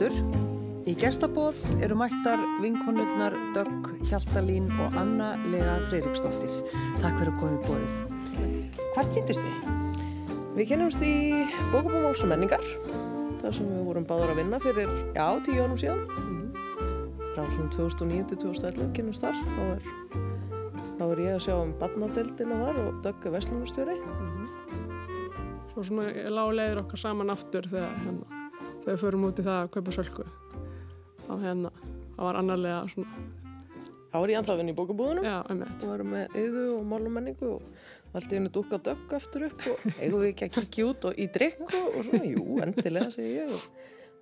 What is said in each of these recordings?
hlustundur. Í gestabóð eru mættar vinkonurnar Dögg Hjaltalín og Anna Lea Freiriksdóttir. Takk fyrir að koma í bóðið. Hvað kynntist þið? Við kennumst í bókabúm Máls og menningar þar sem við vorum báður að vinna fyrir, já, tíu árum síðan frá svona 2009 til 2011 kennumst þar þá er, þá er ég að sjá um badnadeildina þar og Dögg er vestlunarstjóri Svo svona lág leiður okkar saman aftur þegar hérna, þegar við förum út í það að kaupa sölku. Þá hérna, það var annarlega svona, þá er ég alltaf í bókabúðunum já, einmitt. og varum með yðu og málum menningu og allt í hennu dúkka Dögg aftur upp og eigum við ekki að kíkja út og í drikk og, svona, jú, endilega segi ég og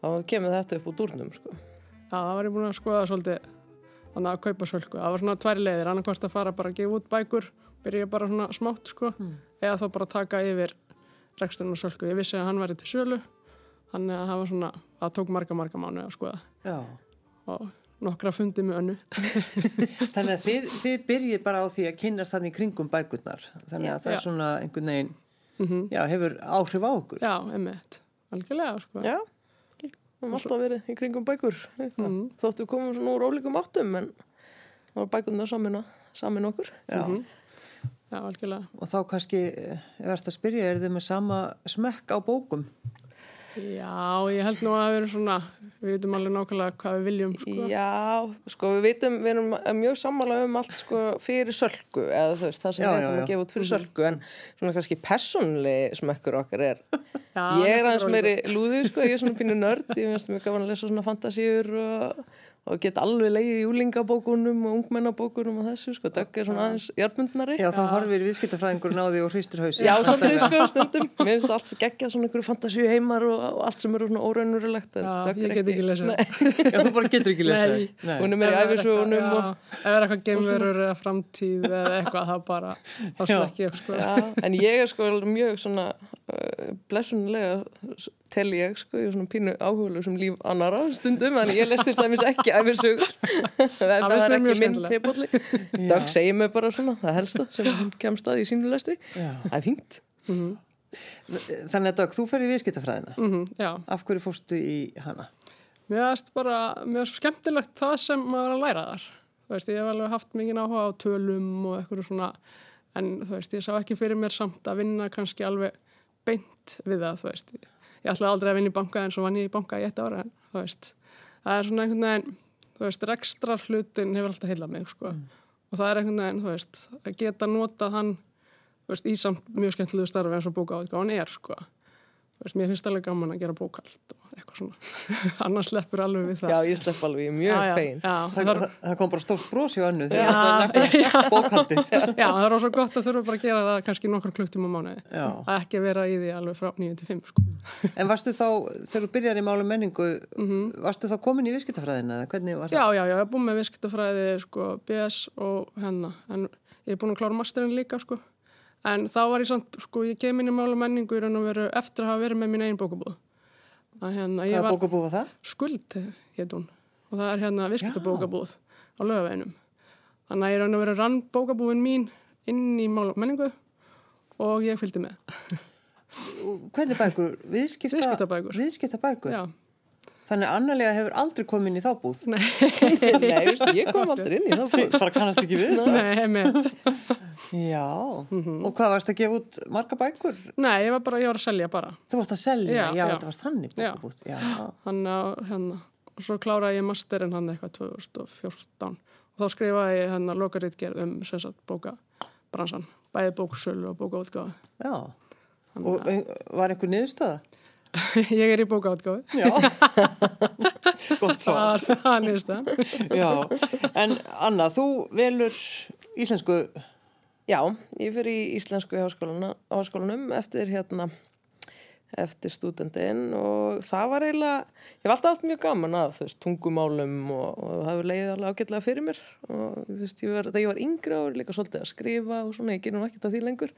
þá kemur þetta upp úr dúrnum sko. Já, það var ég búin að skoða svolítið þannig að kaupa sölku. Það var svona tvær leiðir, annarkvæmst að fara bara að gefa út bækur, byrja bara svona smátt sko, eða þá bara taka yfir reksturinn og sölku. Ég vissi að hann væri til sölu, þannig að það var svona, það tók marga, marga mánu að skoða Já. og nokkra fundi með önnu. Þannig að þið, þið byrjið bara á því að kynnast þannig í kringum bækurnar. Þannig að það er Já. svona einhvern veginn, já, hefur áhrif á okkur. Já, einmitt. Algjörlega, sko. Já, við höfum alltaf verið í kringum bækur mm. þóttu við komum svona úr ólíkum áttum en það var bækurnar samin, samin okkur Já. Já, algjörlega. Og þá kannski, eh, ef verðt að spyrja, er þið með sama smekk á bókum? Já, ég held nú að við erum svona, við veitum alveg nákvæmlega hvað við viljum, sko. Já, sko við vitum, við erum mjög sammála um allt sko fyrir sölku eða þú veist, það sem Já, við ætlum að gefa út fyrir sölku en svona kannski personlega smekkur okkar er Já, ég er aðeins meiri lúði sko, ég er svona pínu nörd ég finnst mjög gaman að lesa svona fantasíur og, og get alveg leiðið í úlingabókunum og ungmennabókunum og þessu sko, dögg er svona aðeins jármundnari Já, þá horfir viðskiptafræðingurinn á því og hristir hausin. Já, svolítið sko stundum Mér finnst allt geggjað svona einhverju fantasíu heimar og, og allt sem eru svona óraunurulegt Já, ég get ekki lesið. Já, þú bara getur ekki lesað. Nei. Hún er meira í æfisögunum og Ef það er eitthvað geimverur eða framtíð eða eitthvað, þá bara, þá slekk ég, sko. Já, en ég er sko mjög svona blessunlega s- tel ég sko, ég er svona pínu áhuguleg sem líf annara stundum, en ég les til dæmis ekki þetta finnst er mér ekki minn tepolli Dögg segir mig bara svona, það helsta sem hún kemst að í sínu lestri. Já. það er fínt. Þannig að Dögg, þú fer í viðskiptafræðina. Mm já, Af hverju fórstu í hana? mér finnst bara, mér finnst svo skemmtilegt það sem maður er að læra þar. Þú veist, ég hef alveg haft mikið áhuga á tölum og eitthvað svona, en þú veist, ég sá ekki fyrir mér samt að vinna kannski alveg beint við það, þú veist. Ég ætlaði aldrei að vinna í banka en svo vann ég í banka í eitt ára, en þú veist, það er svona einhvern veginn, þú veist, rekstra hlutin hefur alltaf heilað mig, sko. Og það er einhvern veginn, þú veist, að geta notað hann, þú veist, í samt mjög skemmtilegu starfi eins og bókaáðgáðan er, sko. Veist, mér finnst alveg gaman að gera bókald og eitthvað svona. Annars sleppur alveg við það. Já, ég slepp alveg, ég er mjög Já, Það, það, það, kom bara stórt bros í önnu þegar það nefnir bókaldið. já, það er rosa gott að þurfa bara að gera það kannski nokkar kluktum á mánuði. Já. Að ekki vera í því alveg frá 9 til 5, sko. En varstu þá, þegar þú byrjar í málum menningu, varstu þá komin í var Já, já, já, ég er búin með viskitafræði, sko, BS og hennar. En ég er búin að klára masterinn líka, sko. En þá var ég samt, sko, ég kem inn í mála menningu í raun og veru eftir að hafa verið með mín einn bókabúð. Hérna, ég Hvaða bókabúð var það? skuld, heit hún. Og það er hérna viskitabókabúð á lögaveinum. Þannig að ég raun og veru rann bókabúðin mín inn í mála menningu og ég fylgdi með. Og Hvernig bækur? Viðskipta, Viðskiptabækur. Viðskiptabækur? Já, Þannig að annarlega hefur aldrei komin inn í þá búð. nei, Nei, veistu, ég kom aldrei inn í það búið. Bara kannast ekki við þetta. nei, með. Já. Mhm. Og hvað varst að gefa út marga bækur? Nei, ég var bara, ég var að selja bara. Þú varst að selja? Já, Já, já. þetta var þannig Já. bókabúð. Já. Þannig að hérna, og svo kláraði ég masterinn hann eitthvað 2014 og þá skrifaði ég hérna lokaritgerð um sem sagt bókabransan, bæði bóksölu og bókaútgáfi. Já. Og ein- var einhver niðurstöða? ég er í bókaútgáfi. Já. Gott svar. Það er nýðist það. Já. En Anna, þú velur íslensku Já, ég fyrir í íslensku háskólanum eftir hérna eftir stúdendin og það var eiginlega, ég hef alltaf haft mjög gaman að þú veist, tungumálum og, og það hefur leiðið alveg ágætlega fyrir mér og þú veist, ég var, þegar ég var yngri og líka svolítið að skrifa og svona, ég gerum ekkert að því lengur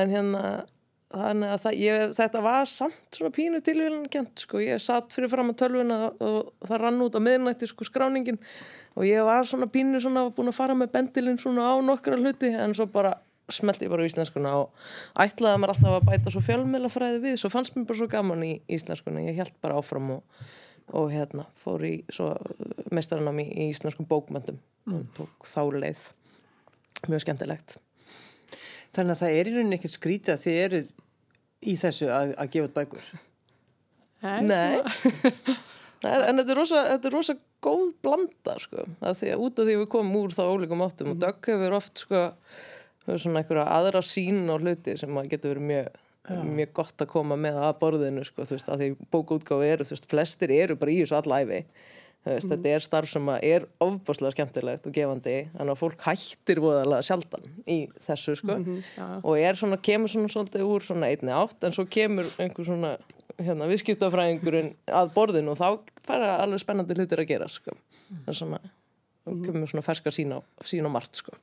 en hérna þannig að það, ég, þetta var samt svona pínu tilvíðan kjent sko, ég satt fyrir fram að tölvuna og það rann út á miðnætti sko skráningin. Og ég var svona pínu svona búin að fara með bendilinn svona á nokkra hluti en svo bara smelti ég bara í íslenskuna og ætlaði mér alltaf að bæta svo fjölmiðlafræði við, svo fannst mér bara svo gaman í íslenskuna, ég held bara áfram og og hérna fór í svo mestaranám í, íslenskum bókmöndum og tók þá leið. Mjög skemmtilegt. Þannig að það er í rauninni ekkert skrítið að þið eruð í þessu að, að gefa út bækur. Nei, Það er, en þetta er, rosa, þetta er rosa góð blanda sko, að því að út af því við komum úr þá ólíkum áttum og Dögg hefur oft sko, svona einhverja aðra sín á hluti sem að getur verið mjög, mjög gott að koma með að borðinu sko, þú veist, að því bókaútgáfi eru, þú veist, flestir eru bara í þessu allæfi Veist, Þetta er starf sem er ofbáslega skemmtilegt og gefandi, þannig að fólk hættir voðalega sjaldan í þessu sko og er svona, kemur svona svolítið úr svona einni átt en svo kemur einhver svona hérna, viðskiptafræðingurinn að borðinu og þá fara alveg spennandi hlutir að gera sko. það er svona, og kemur svona ferskar sín á, sín á margt sko.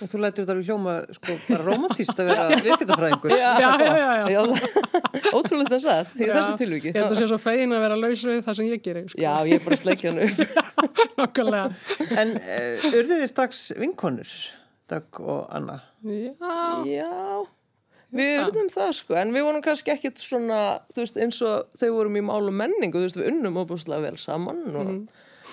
Og þú lætur þetta alveg hljóma sko bara romantíst að vera viðskiptafræðingur. Já, já, já, já. Ótrúlega þess að, í þessu tilviki Ég held að sé svo fegin að vera laus við það sem ég gerir, sko. Já, ég er bara að sleikja hann upp Nákvæmlega. En uh, urðu þið strax vinkonur, Dögg og Anna? Já, Já, við urðum það sko, en við vorum kannski ekkit svona, þú veist, eins og þau vorum í mál og menningu, þú veist, við unnum óbúslega vel saman og,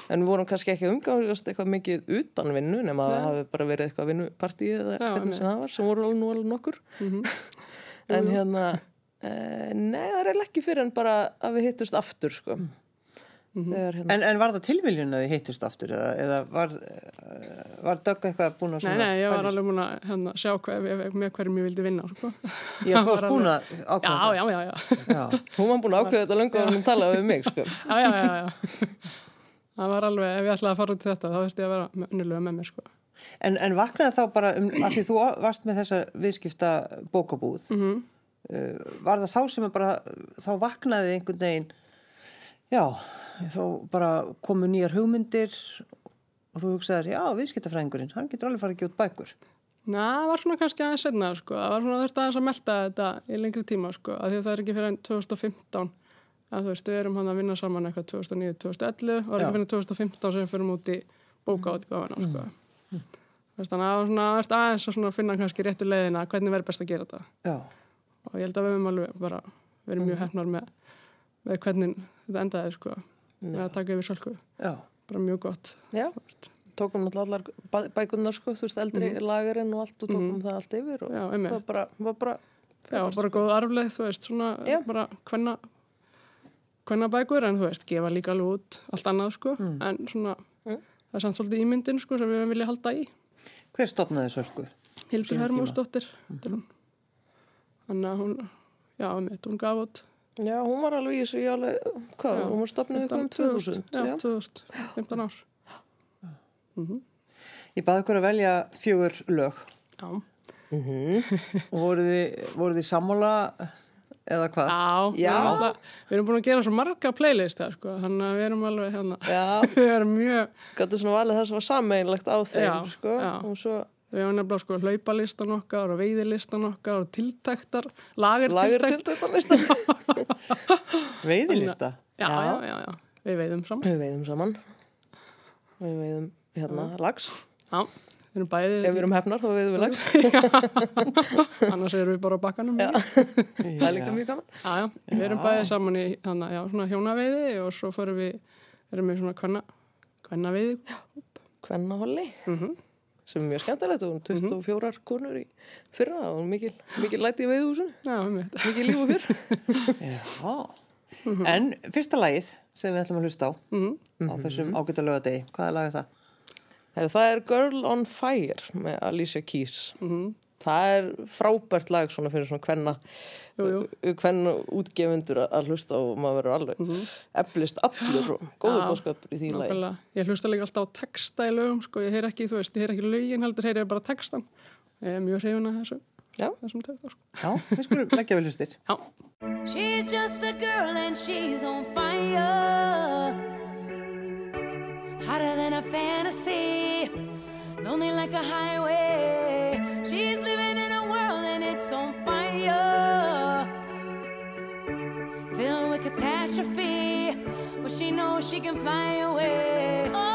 en við vorum kannski ekki umgáðast eitthvað mikið utan vinnu, nema að það hafi bara verið eitthvað vinnupartíð eða hvernig sem það var, sem voru alveg nú alveg nokkur. en hérna, e, nei, það er ekki fyrir en bara að við hittust aftur sko. Þegar hérna, En, en var það tilviljun að þið hittust aftur eða, eða var, uh, var Dögg eitthvað búin að nei, svona... nei, ég var alveg múin að hérna, sjá hvað, með hverjum ég vildi vinna, sko. Já, þú varst búin að Já, ákvæða já, já, já. Já. hún var búin að ákveða þetta löngu að hún talaði við mig sko. Já, já, já, já. Það var alveg, ef ég ætlaði að fara út í þetta, þá veist ég að vera unnilega með mér, sko. En, en vaknaði þá bara, um, af því þú varst með þessa viðskipta bókabúð, Mhm. uh, var það þá sem bara, þá vaknaði einhvern veginn, já, þá bara komu nýjar hugmyndir og þú hugsaðir, já, viðskiptafræðingurinn, hann getur alveg farið gefa út bækur. Na, það var svona kannski aðeins setna, sko. Það var svona þurfti aðeins að melta þetta í lengri tíma, sko. Af því að það er ekki fyrir enn 2015 að þú veist, við erum hann að vinna saman eitthvað 2009-2011 og er Já. ekki fyrir 2015 sem fyrir út í bókaátgáfana, sko. Veist, þannig að það þurfti aðeins að finna kannski réttu leiðina hvernig verður best að gera þetta. Já, Og ég held að við höfum alveg bara verið Mhm. mjög hefnar með, með hvernig þetta endaði, sko. Með að taka yfir já, Bara mjög gott. Já, tókum allar bæ- bækurnar sko, þú veist, eldri lagarinn og allt og tókum það allt yfir og Já, það var bara, var bara Já, bara góð arfleið, þú veist, svona Já. bara hvenna, hvenna bækur, en þú veist, gefa líka alveg út allt annað, sko, Mm. en svona, það er samt svolítið ímyndin, sko, sem við viljað halda í. hver stopnaði sölku? Hildur. Hermósdóttir, mm -hmm. þannig að hún, já, mitt, hún gaf út. Já, hún var alveg í þessu, alveg, hvað, Já. hún var stopnið eitthvað um 2000. Já, Já, 2015 ár. Ég baði ykkur að velja fjögur lög Já, og voruð þið, voruð þið sammála eða hvað? já, Já. Við, erum alltaf, við erum búin að gera svo marga playlista, sko, þannig að við erum alveg, hérna, já, við erum mjög, gætu svona valið það sem var sammeinlegt á þeim, Já, sko, já. og svo við hefum nefnilega, sko, hlaupalistan okkar og veiðilistan okkar og tiltæktar, lager lagur til tiltækt. þetta listan. Veiðilista? Já, já, já, já, við veiðum saman. Við veiðum saman, við veiðum hérna lags, Já, við erum bæði, ef við erum hefnar þá veiðum við lags, annars erum við bara á bakkanum. Það er líka mjög gaman. já, já við erum bæði saman í hana, já, svona hjónaveiði og svo fyrir við, erum við svona kvenna, kvenna veiði. Kvennaholli, Mhm. sem er mjög skemmtilegt og 24 konur í fyrra og mikil, mikil læti í veiðhúsinu, Já, um þetta. mikil líf og fyrr. Já. En fyrsta lagið sem við ætlum að hlusta á Mhm. á þessum ágæta lögadegi, hvað er lagið það? Heru, það er Girl on Fire með Alicia Keys. Mhm. Það er frábært lag svona fyrir svona hvenna, hvenna útgefundur að- hlusta og maður verður alveg eflist allur og góður Já, bóðskap í því lagi. Nákvæmlega. Ég hlusta líka alltaf á texta í lögum, sko, ég heyr ekki, þú veist, ég heyr ekki lögin heldur, heyr ég bara textan. Ég er mjög hrifin að þessu, Já. þessum texta, sko. Já, við skulum leggja vel hlustir. Já. She's just a girl and she's on fire. Hotter than a fantasy, lonely like a highway. She's living in a world and it's on fire. Filled with catastrophe, but she knows she can fly away. Oh,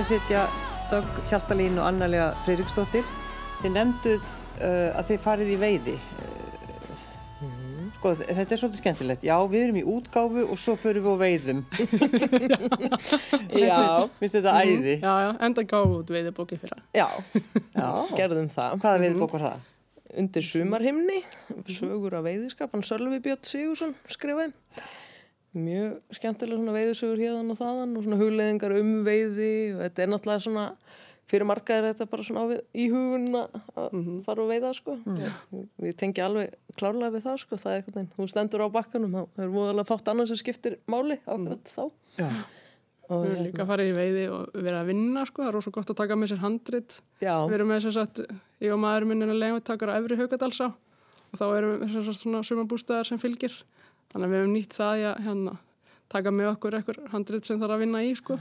Mig sitja Dögg Hjaltalín og Annalega Freiriksdóttir. Þið nefnduð uh, að þið farið í veiði. Uh, Sko, þetta er svolítið skemmtilegt. Já, við erum í útgáfu og svo förum við á veiðum. Já, Finnst þetta æði? Já, já, enda gáðu út veiðibóki fyrir já, Já. gerðum það. Hvaða veiðbók var það? Undir sumarhimni, sögur af veiðiskap, hann Sölvi Björn Sigursson skrifaði. Mjög skemmtilega svona veiðisögur hérðan og þaðan og svona hugleðingar um veiði og þetta er náttúrulega svona, fyrir marga er þetta bara svona á við, í hugun að fara og veiða sko. Við tengi alveg klárlega við það sko, það er eitthvað, þú stendur á bakkanum, það er voðalega fátt annað sem skiptir máli ákveðat þá. Já. Og, Við erum líka að fara í veiði og vera að vinna sko, það er rosa gott að taka með sér handrit. já, Við erum með þess að ég og maður minn er að leiðutakar á Efri Haugadalsá og þá erum við svona sumabústæðar sem fylgir. Þannig að við hefum nýtt það að hérna, taka með okkur eitthvað handrit sem þarf að vinna í sko.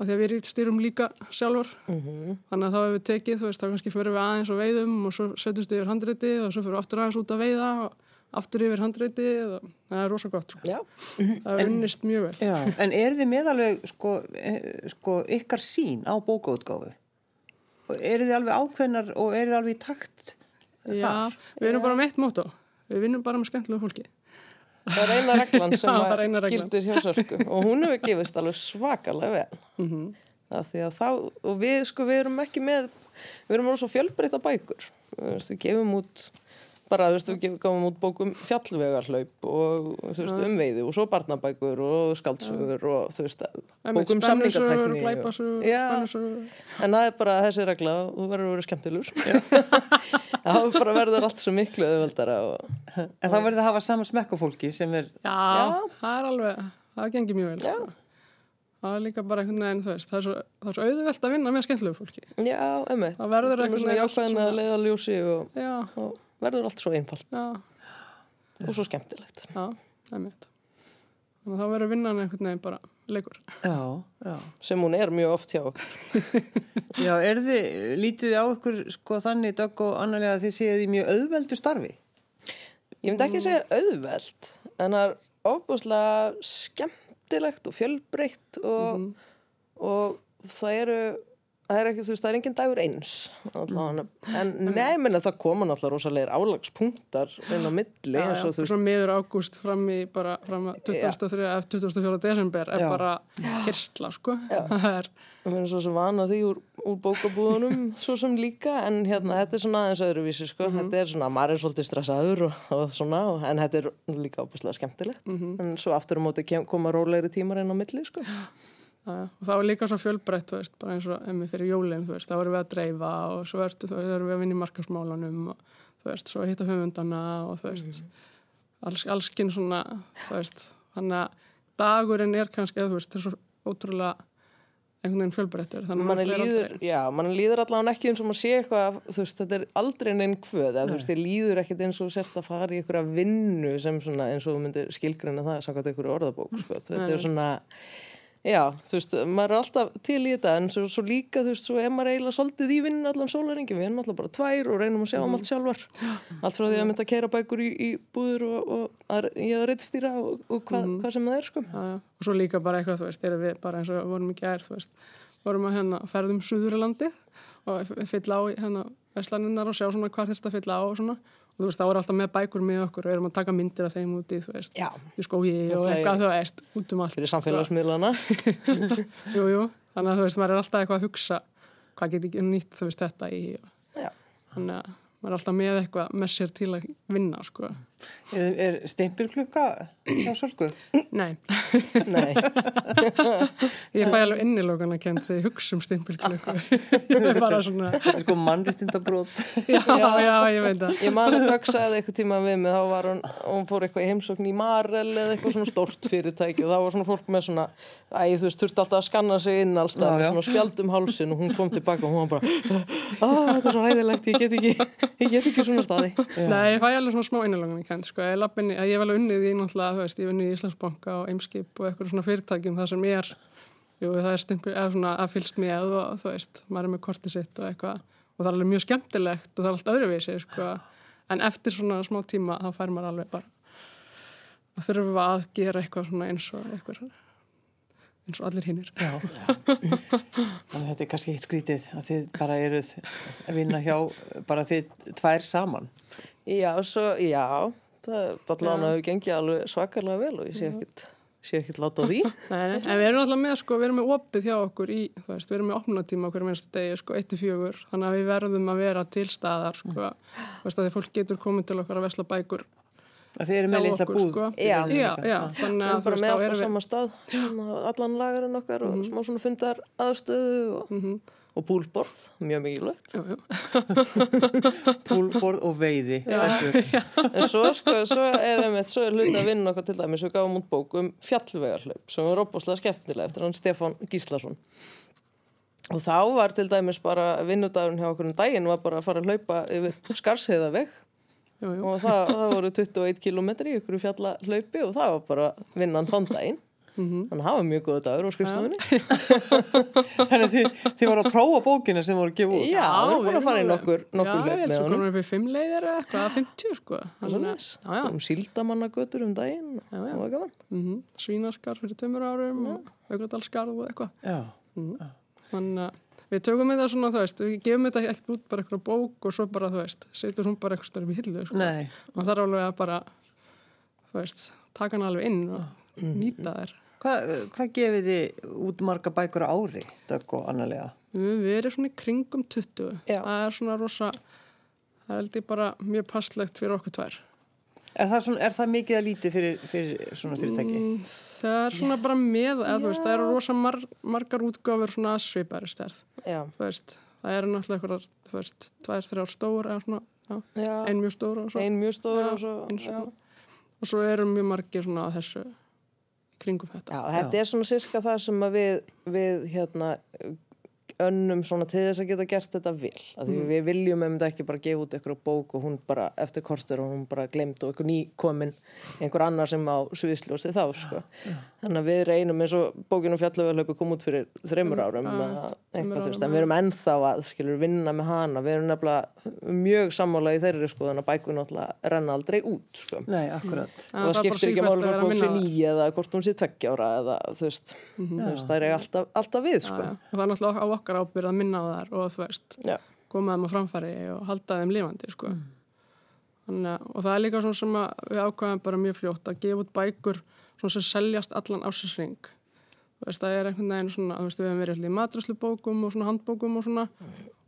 Og því að við stýrum líka sjálfur. Þannig að þá hefur við tekið, þú veist, þá kannski fyrir við aðeins og veiðum og svo setjumst yfir handriti og svo fyrir við aftur aðeins út að veiða og aftur yfir handriti og það er rosa gott sko. já, Það er unnist mjög vel. Já. En er þið meðalveg sko, eh, sko, ykkar sín á bókaútgáfu? Eru þið alveg ákveðnar og eru þið alveg í takt Já, við erum bara með eitt mótó. Við vinnum bara með skemmtilegu fólki. Það er eina reglan sem Já, reglan. gildir hjá sörku og hún hefur gefist alveg svakalega vel. Það því að þá, og við sko, við erum ekki með, við erum alveg svo fjölbreyta bækur. Við gefum út, bara, þú veist, við gáum út bókum fjallvegarhlaup og, þú veist, umveiði og svo barnabækur og skáldsögur og, þú veist, bókum samningatækni. og- Já, en það er bara þessi regla, þú verður að vera skemmtilur. það bara verður allt svo miklu auðveldara og, En þá verður það að hafa sama smekk á fólki sem er, Já, það er alveg, það gengir mjög vel. Sko. Það er líka bara einhvern veginn, þú veist, það er svo, það er svo auðvelt að vinna með skemmtilegu fólki. já, emmitt. Það verður einhvern veginn jákvæðin að leiða ljósi og, Já, og verður allt svo einfalt já, og svo skemmtilegt. já, það er mitt. Þannig að þá verður vinnan einhvern veginn bara leikur. já, já. sem hún er mjög oft hjá okkur. Já, er þið, lítið á ykkur sko þannig, Dögg og Annalega, að þið séu í mjög auðveldu starfi? Ég myndi ekki segja auðveld, en það er ofbúslega skemmtilegt og fjölbreytt og, og það eru, það er ekki, þú veist, það er engin dagur eins. allavega. En menna það koma náttúrulega rosalegir álagspunktar inn á milli, Já, eins og þú veist, miður ágúst fram í bara, fram að 23. eða 24. desember er Já. bara kyrsla, sko. Það er, við erum svo sem vana því úr, úr bókabúðunum, svo sem líka, en hérna, þetta er svona aðeins öðruvísi, sko, þetta er svona, maður er svolítið stressaður og, og svona, og, en þetta er líka opuslega skemmtilegt, en svo aftur á móti kem, koma rólegri tímar inn á milli, sko. Og það var líka svo fjölbreytt, bara eins og emmi fyrir jólinn, þá erum við að dreifa og svo ertu, veist, erum við að vinna í markasmálanum og þú veist, svo hitta höfundana og þú veist, alls, allskinn svona, veist, þannig að dagurinn er kannski, þú veist, það er svo ótrúlega einhvern veginn fjölbreyttur, mann líður, mann líður allavega ekki eins og maður sé eitthvað, þú veist, þetta er aldrei neinn eða þú veist, þið líður ekkit eins og sért að fara í einhverja vinnu sem svona, eins og þú myndir skilgreina það samkvæmt einhverju orðabók, sko, þetta er svona já, þú veist, maður er alltaf til í þetta, en svo, svo líka, þú veist, svo er maður eiginlega svolítið í vinnu allan sólaringi, við erum alltaf bara tvær og reynum að sjá um allt sjálfar, allt frá því að mynda að keira bækur í, í búður og, og að, ég að reittstýra og, og hvað, hvað sem það er, sko. Já, já. og svo líka bara eitthvað, þú veist, erum við bara eins og vorum í gær, þú veist, vorum að hérna ferðum Suðurlandi og f- fylla á hérna veslaninnar og sjá svona hvað þurft að fylla á og svona og þú veist, þá er alltaf með bækur með okkur og erum að taka myndir af þeim úti, þú veist, í skógi og eitthvað, þú veist, út um allt. Fyrir sko. samfélagsmiðlana. Jú, jú, þannig að þú veist, maður er alltaf eitthvað að hugsa hvað get ekki nýtt, þú veist, þetta í og þannig að maður er alltaf með eitthvað með sér til að vinna, sko. Er, er steimpilklukka hjá Sölku? Nei, Nei. ég fæ alveg innilókan að þegar ég hugsa um stimpilklukku. Það er bara svona, Þetta er sko mannréttindabrót. já, já, ég veit það. Ég man að Dögg sagði eitthvað tíma við mig, þá var hún, hún fór eitthvað í heimsókn í Marel eða eitthvað svona stórt fyrirtæki og þá var svona fólk með svona, æ, þú veist, þurfti alltaf að skanna sig inn alls Já, það, já. svona spjaldum hálsin og hún kom tilbaka og hún var bara, að þetta er svo ræðilegt, ég get ekki, ég get ekki ég að kemd, sko. Ég, lappinni, ég hef alveg unnið í náttúrulega, þú veist, ég hef unnið í Íslandsbanka og Eimskip og eitthvað svona fyrirtækjum það sem er, jú, það er stimpil, eða svona að fylst með og þú veist, maður er með kortið sitt og eitthvað og það er alveg mjög skemmtilegt og það er allt öðruvísi, sko. En eftir svona smá tíma þá fær maður alveg bara að þurfa að gera eitthvað svona eins og eitthvað eins og allir hinnir. Þannig að þetta er kannski eitt skrítið að þið bara eruð að vinna hjá bara þið tvær saman. Já, svo, já, það hefur gengið alveg svakalega vel og ég sé ekkit, sé ekkit láta á því. Nei, nei, en við erum alltaf með, sko, við erum með opið hjá okkur í, þú veist, við erum með opnatíma okkur minnstu degi, sko, 1-4, þannig að við verðum að vera til staðar, sko, þú veist, að því fólk getur komið til okkar að vesla bækur Að þið eru með litla búð. sko. Já. Já, já, þannig að bara veist, með alltaf sama stað, allan lagarinn okkar og smá svona fundar aðstöðu og, og búlborð, mjög mikilvægt. Púlborð og veiði. stelpur. En svo, sko, svo er einmitt, svo er hluti að vinna okkar til dæmis, við gáum út bók um fjallvegarhlaup sem var opaslega skemmtilega eftir hann Stefán Gíslason. Og þá var til dæmis bara vinnudagurinn hjá okkur um daginn var bara að fara að hlaupa yfir skarsheiðaveg og það, það voru 21 kilometri í ykkur fjallahlaupi og það var bara vinnan þann daginn. Þannig að það var mjög góða dagur á skrifstofunni. Þannig að þið, þið voru að prófa bókina sem voru að gefa út. Já, við erum búin að fara í nokkur, nokkur Já, held með honum. komum við upp í fimm leiðir eða eitthvað, að 50, sko. Þannig að, já, já, Um síldamannagötur um daginn, Já, já. það mm svínarskar fyrir tömur árum og aukvöldalskar og eitthvað. Já. Þannig að við tökum þetta svona, þú veist, við gefum þetta ekkert út bara eitthvað bók og svo bara, þú veist, setur hún bara eitthvað stærri við hillu, sko. Nei. Og það er alveg að bara, þú veist, taka hann alveg inn og nýta þær. Hvað hva gefið þið út marga bækur á ári, Dögg og Annalega? Við höfum verið svona í kringum 20. Já. Það er svona rosa, það er ég bara mjög passlegt fyrir okkur tvær. Er það, svona, er það mikið að lítið fyrir, fyrir svona fyrirtæki? Mm, Það er svona bara með, eða þú veist, það eru rosa mar margar útgáfur svona svipari stærð. Já, Þú veist, það eru náttúrulega eitthvað, tvær, þrjár stór eða svona, já, já. ein mjög stór og svo. Ein mjög stór og svo. Og svo eru mjög margir svona að þessu kringum þetta. Já, þetta er svona sirka það sem að við, við hérna, önnum svona til þess að geta gert þetta Mhm. Því við viljum um þetta ekki bara gefa út eitthvað bók og hún bara eftir kortur og hún bara glemt og eitthvað nýkomin einhver annar sem á sviðsljósið þá, sko. Þannig að við reynum eins og bókinu fjallöfuhlaupi kom út fyrir þreymur árum Já, eða tveimur eitthvað árum, en við erum ennþá að, skilur, vinna með hana. Við erum nefnilega mjög sammála í þeirri, sko, þannig að bækur náttúrulega renna aldrei út, sko Nei, akkurat. Að og það skiptir ekki máli að hvort að bók sé ný eða hvort hún sé tveggjára eða þú veist, veist það er alltaf, alltaf við sko. Það er náttúrulega á okkar ábyrð að minna á þar og þú veist, Já. koma þeim á framfæri og halda þeim lifandi, sko. Þannig, að- og það er líka svona sem að við ákvæðum bara mjög fljótt að gefa út bækur svona sem seljast allan ásins Þú veist, það er einhvern veginn svona, þú veist, við hefum verið allir í matröslubókum og svona handbókum og svona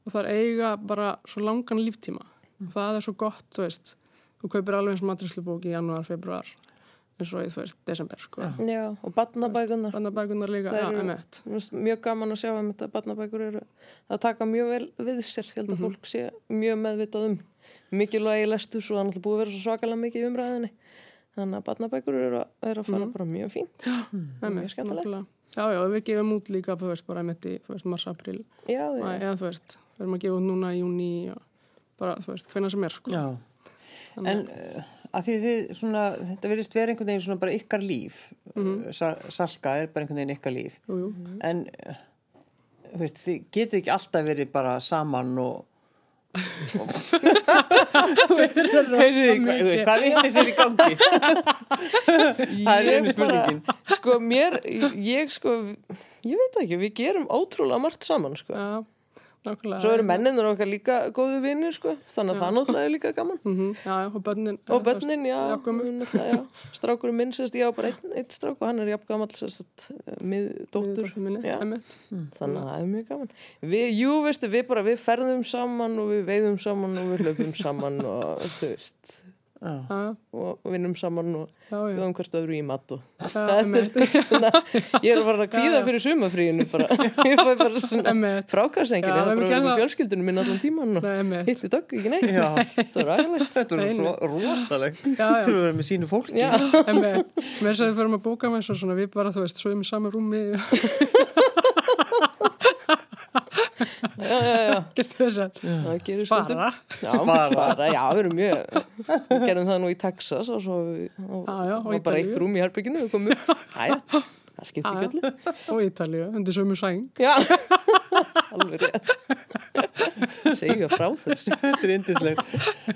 og það er eiga bara svo langan líftíma. Og það er svo gott, þú veist, þú kaupir alveg eins matröslubók í janúar, februar, eins og í, þú veist, desember, sko. Já, og barnabækunar Þannig að bækunar líka, já, finnst mjög gaman að sjá um þetta að barnabækur eru að taka mjög vel við sér. Ég held að fólk sé mjög meðvitað um mikilvægi lestur svo það er náttúrulega búið að vera svo svakalega mikið í umræðinni þannig að barnabækur eru að, eru að fara bara mjög fínt. Mjög skemmtilegt. Já, já, og við gefum út líka, þú veist, bara einmitt í, þú veist, mars, april, Já, já, þú veist, við erum að gefa út núna í júni og bara, þú veist, hvenna sem er, sko. Já. En uh, að því þið svona, þetta verðist vera einhvern veginn svona bara ykkar líf. Mm Salka er bara einhvern veginn ykkar líf. Jú, jú. En, þú veist, þið getið ekki alltaf verið bara saman og... Heyrðu, hvað, þú veist, hvað vittir sér í gangi? það er einu spurningin. sko mér, ég sko ég veit ekki, við gerum ótrúlega margt saman sko Já, nákvæmlega. Svo eru menninur okkar líka góðu vinnir sko, þannig að það náttúrulega er líka gaman. Mm já, já, og börnin. Og börnin, já, náttúrulega, já. Strákurinn minn, sérst, ég á bara einn, einn strák og hann er jafn gamall, sérst, mið dóttur. Dóttur minni, Já, einmitt. þannig að það er mjög gaman. Við, jú, veistu, við bara, við ferðum saman og við veiðum saman og við hlaupum saman og þú veist, og vinnum saman og já, já. við um hvert öðru í mat og þetta er svona, ég er að fara að kvíða Já, já. fyrir sumafríinu bara, ég fæ bara svona Já, það er við bara með fjölskyldunum minn allan tíman og Nei, einmitt. hitti dögg, ekki neitt, Já. það var aðgæðlegt. Þetta er svo rosalegt. Að vera með sínu fólki. Já, Einmitt. Mér við fyrir að bóka með svo svona, við bara, þú veist, svoðum í sama rúmi, já, já, já, getur þess að það gerir stundum. bara. Já, Bara. bara, já, við erum mjög, við gerum það nú í Texas og svo og, Já, já, og bara eitt rúm í herbygginu og komum, næja, það skiptir ekki öllu. og Ítalíu, undir sömu sæng. Já, alveg rétt. segja frá þessu Þetta er indislegt.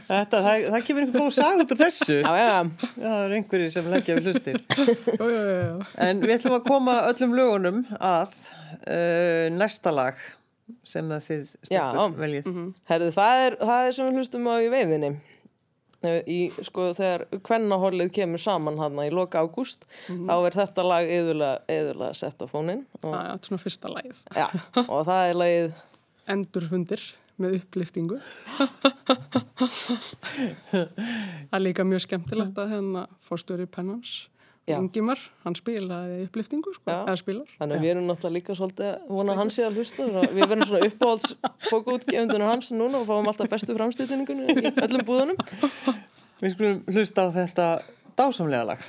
Þetta, það, það kemur einhver góð sag út úr þessu. já, já, Já, það er einhverjir sem leggja við hlustir. Jú, jú, jú. En við ætlum að koma öllum lögunum að uh, næsta lag sem að þið Já. stelpur veljið. herðu, það er, það er sem við hlustum á í veiðinni í, sko, þegar kvennahorlið kemur saman hann í loka ágúst þá er þetta lag yðurlega sett á fónin og, þetta er svona fyrsta lagið. já, og það er lagið Endurfundir með uppliftingu. það er líka mjög skemmtilegt að hérna fórstjóri pennans. Ingimar, hann spilaði uppliftingu, sko, eða spilar. Þannig að við erum náttúrulega líka svolítið að vona að hann sé að hlusta við verðum svona uppáhalds bókaútgefundunar hans núna og fáum alltaf bestu framstýtningunni í öllum búðunum. Við skulum hlusta á þetta dásamlega lag.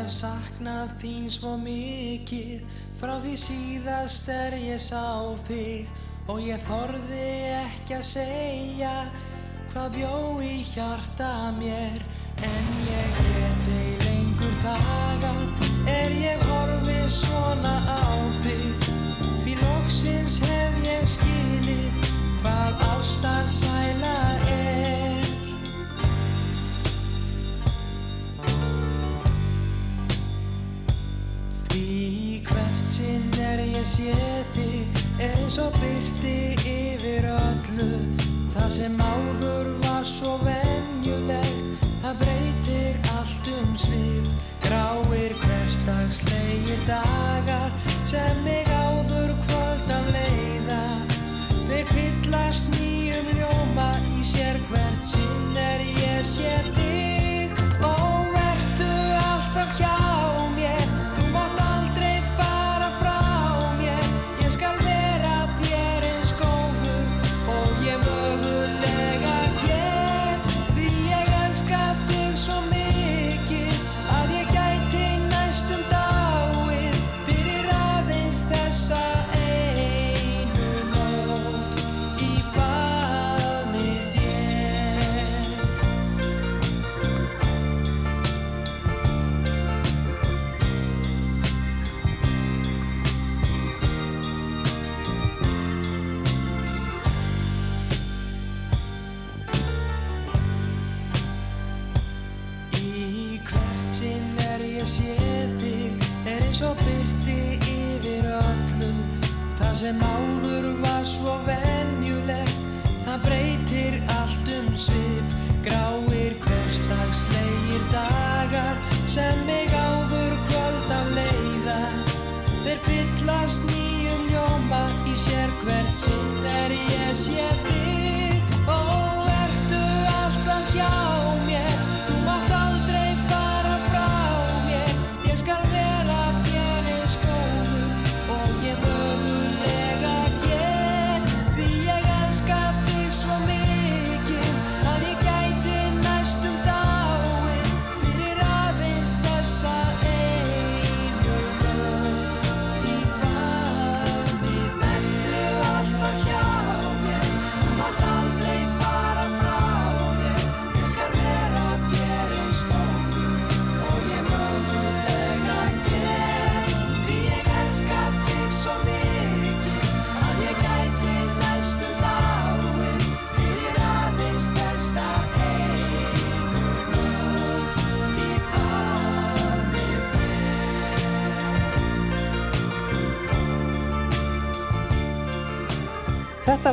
Hef saknað þín svo mikið. Frá því síðast er ég sá þig Og ég þorði ekki að segja Hvað bjó í hjarta mér. En ég get ei lengur þagað Er ég horfið svona á þig? Því loksins hef ég skilið Hvað ástar sæla er sinn er ég sé þig eins og byrti yfir öllu. Það sem áður var svo venjulegt það breytir allt um svip. Gráir hverstagslegir dagar sem mig áður kvöld af leiða. Þeir fyllast nýjum ljóma í sér hvert sinn er ég sé þig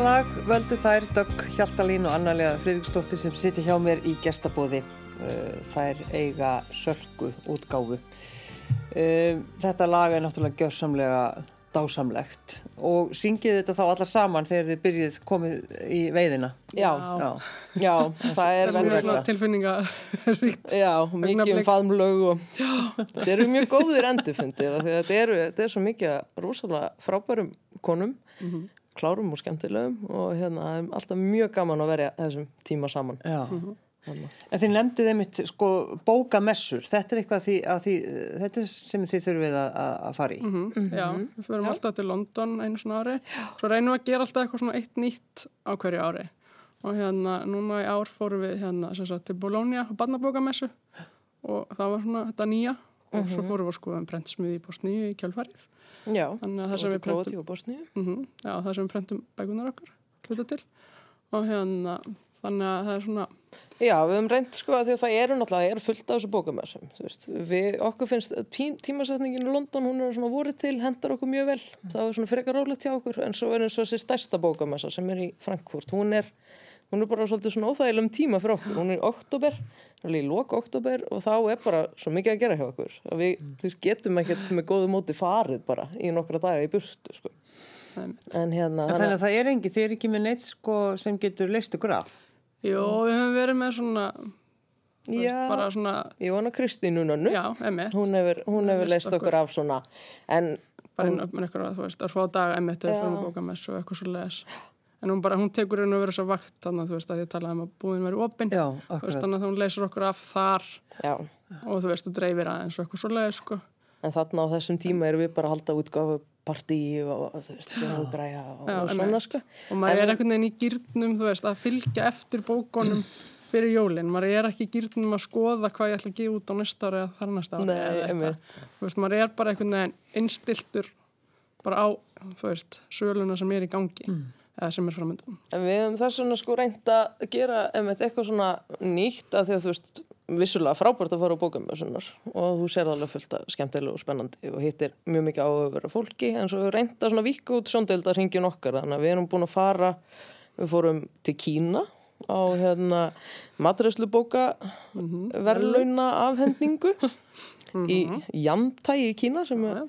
lag völdu þær Dögg Hjaltalín og Annalega Friðriksdóttir sem sitja hjá mér í gestabóði. Uh, Þær eiga sölku útgáfu. Uh, Þetta lag er náttúrulega gjörsamlega dásamlegt og syngið þetta þá allar saman þegar þið byrjið komið í veiðina. Já, Já. já, það er Það er svona venjulega. tilfinningaríkt. Já, mikið um faðmlög og þetta eru mjög góðir endurfundir af því að þetta eru, þetta er svo mikið rosalega frábærum konum, klárum og skemmtilegum og hérna alltaf mjög gaman að verja þessum tíma saman. Já. En þið nefnduð einmitt sko bókamessur. Þetta er eitthvað því, því, þetta er sem þið þurfið að, að að fara í. Já, við förum alltaf til London einu svona ári. Svo reynum við að gera alltaf eitthvað svona eitt nýtt á hverju ári. og hérna núna í ár fórum við hérna sem sagt til Bologna á barnabókamessu og það var svona þetta nýja og svo Mhm. fórum við að skoða um prentsmiði í Bosníu í kjálfarið Já, það sem og við prentum- mm já, það sem við prentum bækunar okkar hluta til. Og hérna þannig að það er svona Já, við höfum reynd sko að því að það eru náttúrulega, það eru fullt af þessu veist, við, okkur finnst tí, tímasetningin í London, hún er svona voru til, hendar okkur mjög vel, það er svona frekar rólegt hjá okkur, en svo er eins og þessi stærsta bókamessa sem er í Frankfurt, hún er, hún er bara svolítið svona óþægilegum tíma fyrir okkur, hún er í oktober, hún er í lok oktober og þá er bara svo mikið að gera hjá okkur, að við veist, getum ekkert með góðu móti farið bara í nokkra daga í burtu, sko. En hérna, En þannig að það er engi, þið er ekki með neitt sko sem getur leist ykkur af. Jó, við höfum verið með svona, já, bara svona, ég vona Kristínu nönnu, já, emitt, hún hefur, hún hefur leist okkur. af svona, en bara inn með eitthvað, þú veist, að fá daga emitt eða fyrir bókamess og eitthvað svo leiðis. En hún bara, hún tekur inn og verið svo vakt þannig að þú veist að ég talaði um að búin verið opinn. Já, Þú veist, akkurat. þannig að hún leysir okkur af þar já, og þú veist, þú dreifir aðeins og eitthvað svo leiðis, sko. En þarna á þessum tíma erum við bara að halda útgáfu partí og, og þú veist, og græja og, Já, og svona sko. Og maður En- er einhvern veginn í gýrnum, þú veist, að fylgja eftir bókonum fyrir jólinn. Maður er ekki í gýrnum að skoða hvað ég ætla að gefa út á næsta ári eða þar næsta ári. Nei, eða eitthvað. einmitt. Þú veist, maður er bara einhvern veginn innstiltur bara á, þú veist, söluna sem er í gangi eða sem er framöndan. En við hefum þess vegna sko reynd að gera einmitt eitthvað svona nýtt að því að þú veist, vissulega frábært að fara á bókamössunar og þú sér alveg fullt að skemmtilega og spennandi og hittir mjög mikið á að vera fólki en svo reynd að svona vika út sjóndelda hringin okkar þannig að við erum búin að fara við fórum til Kína á hérna matræslubóka verðlauna afhendingu í Jamtai í Kína sem er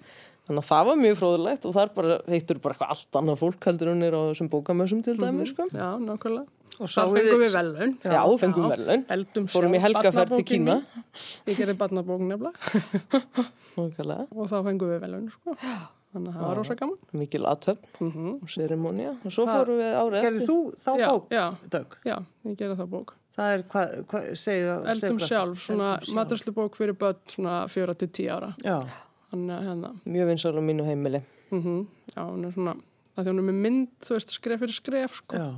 Þannig að það var mjög fróðulegt og þar bara heittur bara eitthvað allt annað fólk heldur unnir á þessum bókamössum til dæmi, sko. Já, nákvæmlega. Og Þar fengum við velun. Já, fengum verðlaun. Eldum Fórum í helgaferð til Kína. Ég gerði barnabók nefnilega Nákvæmlega. og þá fengum við velun, sko. Þannig að það var rosa gaman. Mikil aðtöfn og serimónia. Og svo fórum við árið Gerðið þú þá Já, bók, já. Já, ég gerði það bók. Það er hvað, hva, segju Eldum sjálf, svona maturslubók fyrir börn svona fjóra til tíu ára. Já, Þannig að hérna, Mjög vinsal á mínu heimili. mm já, hún er svona, að því hún er með mynd, þú veist, skref fyrir skref, sko. já.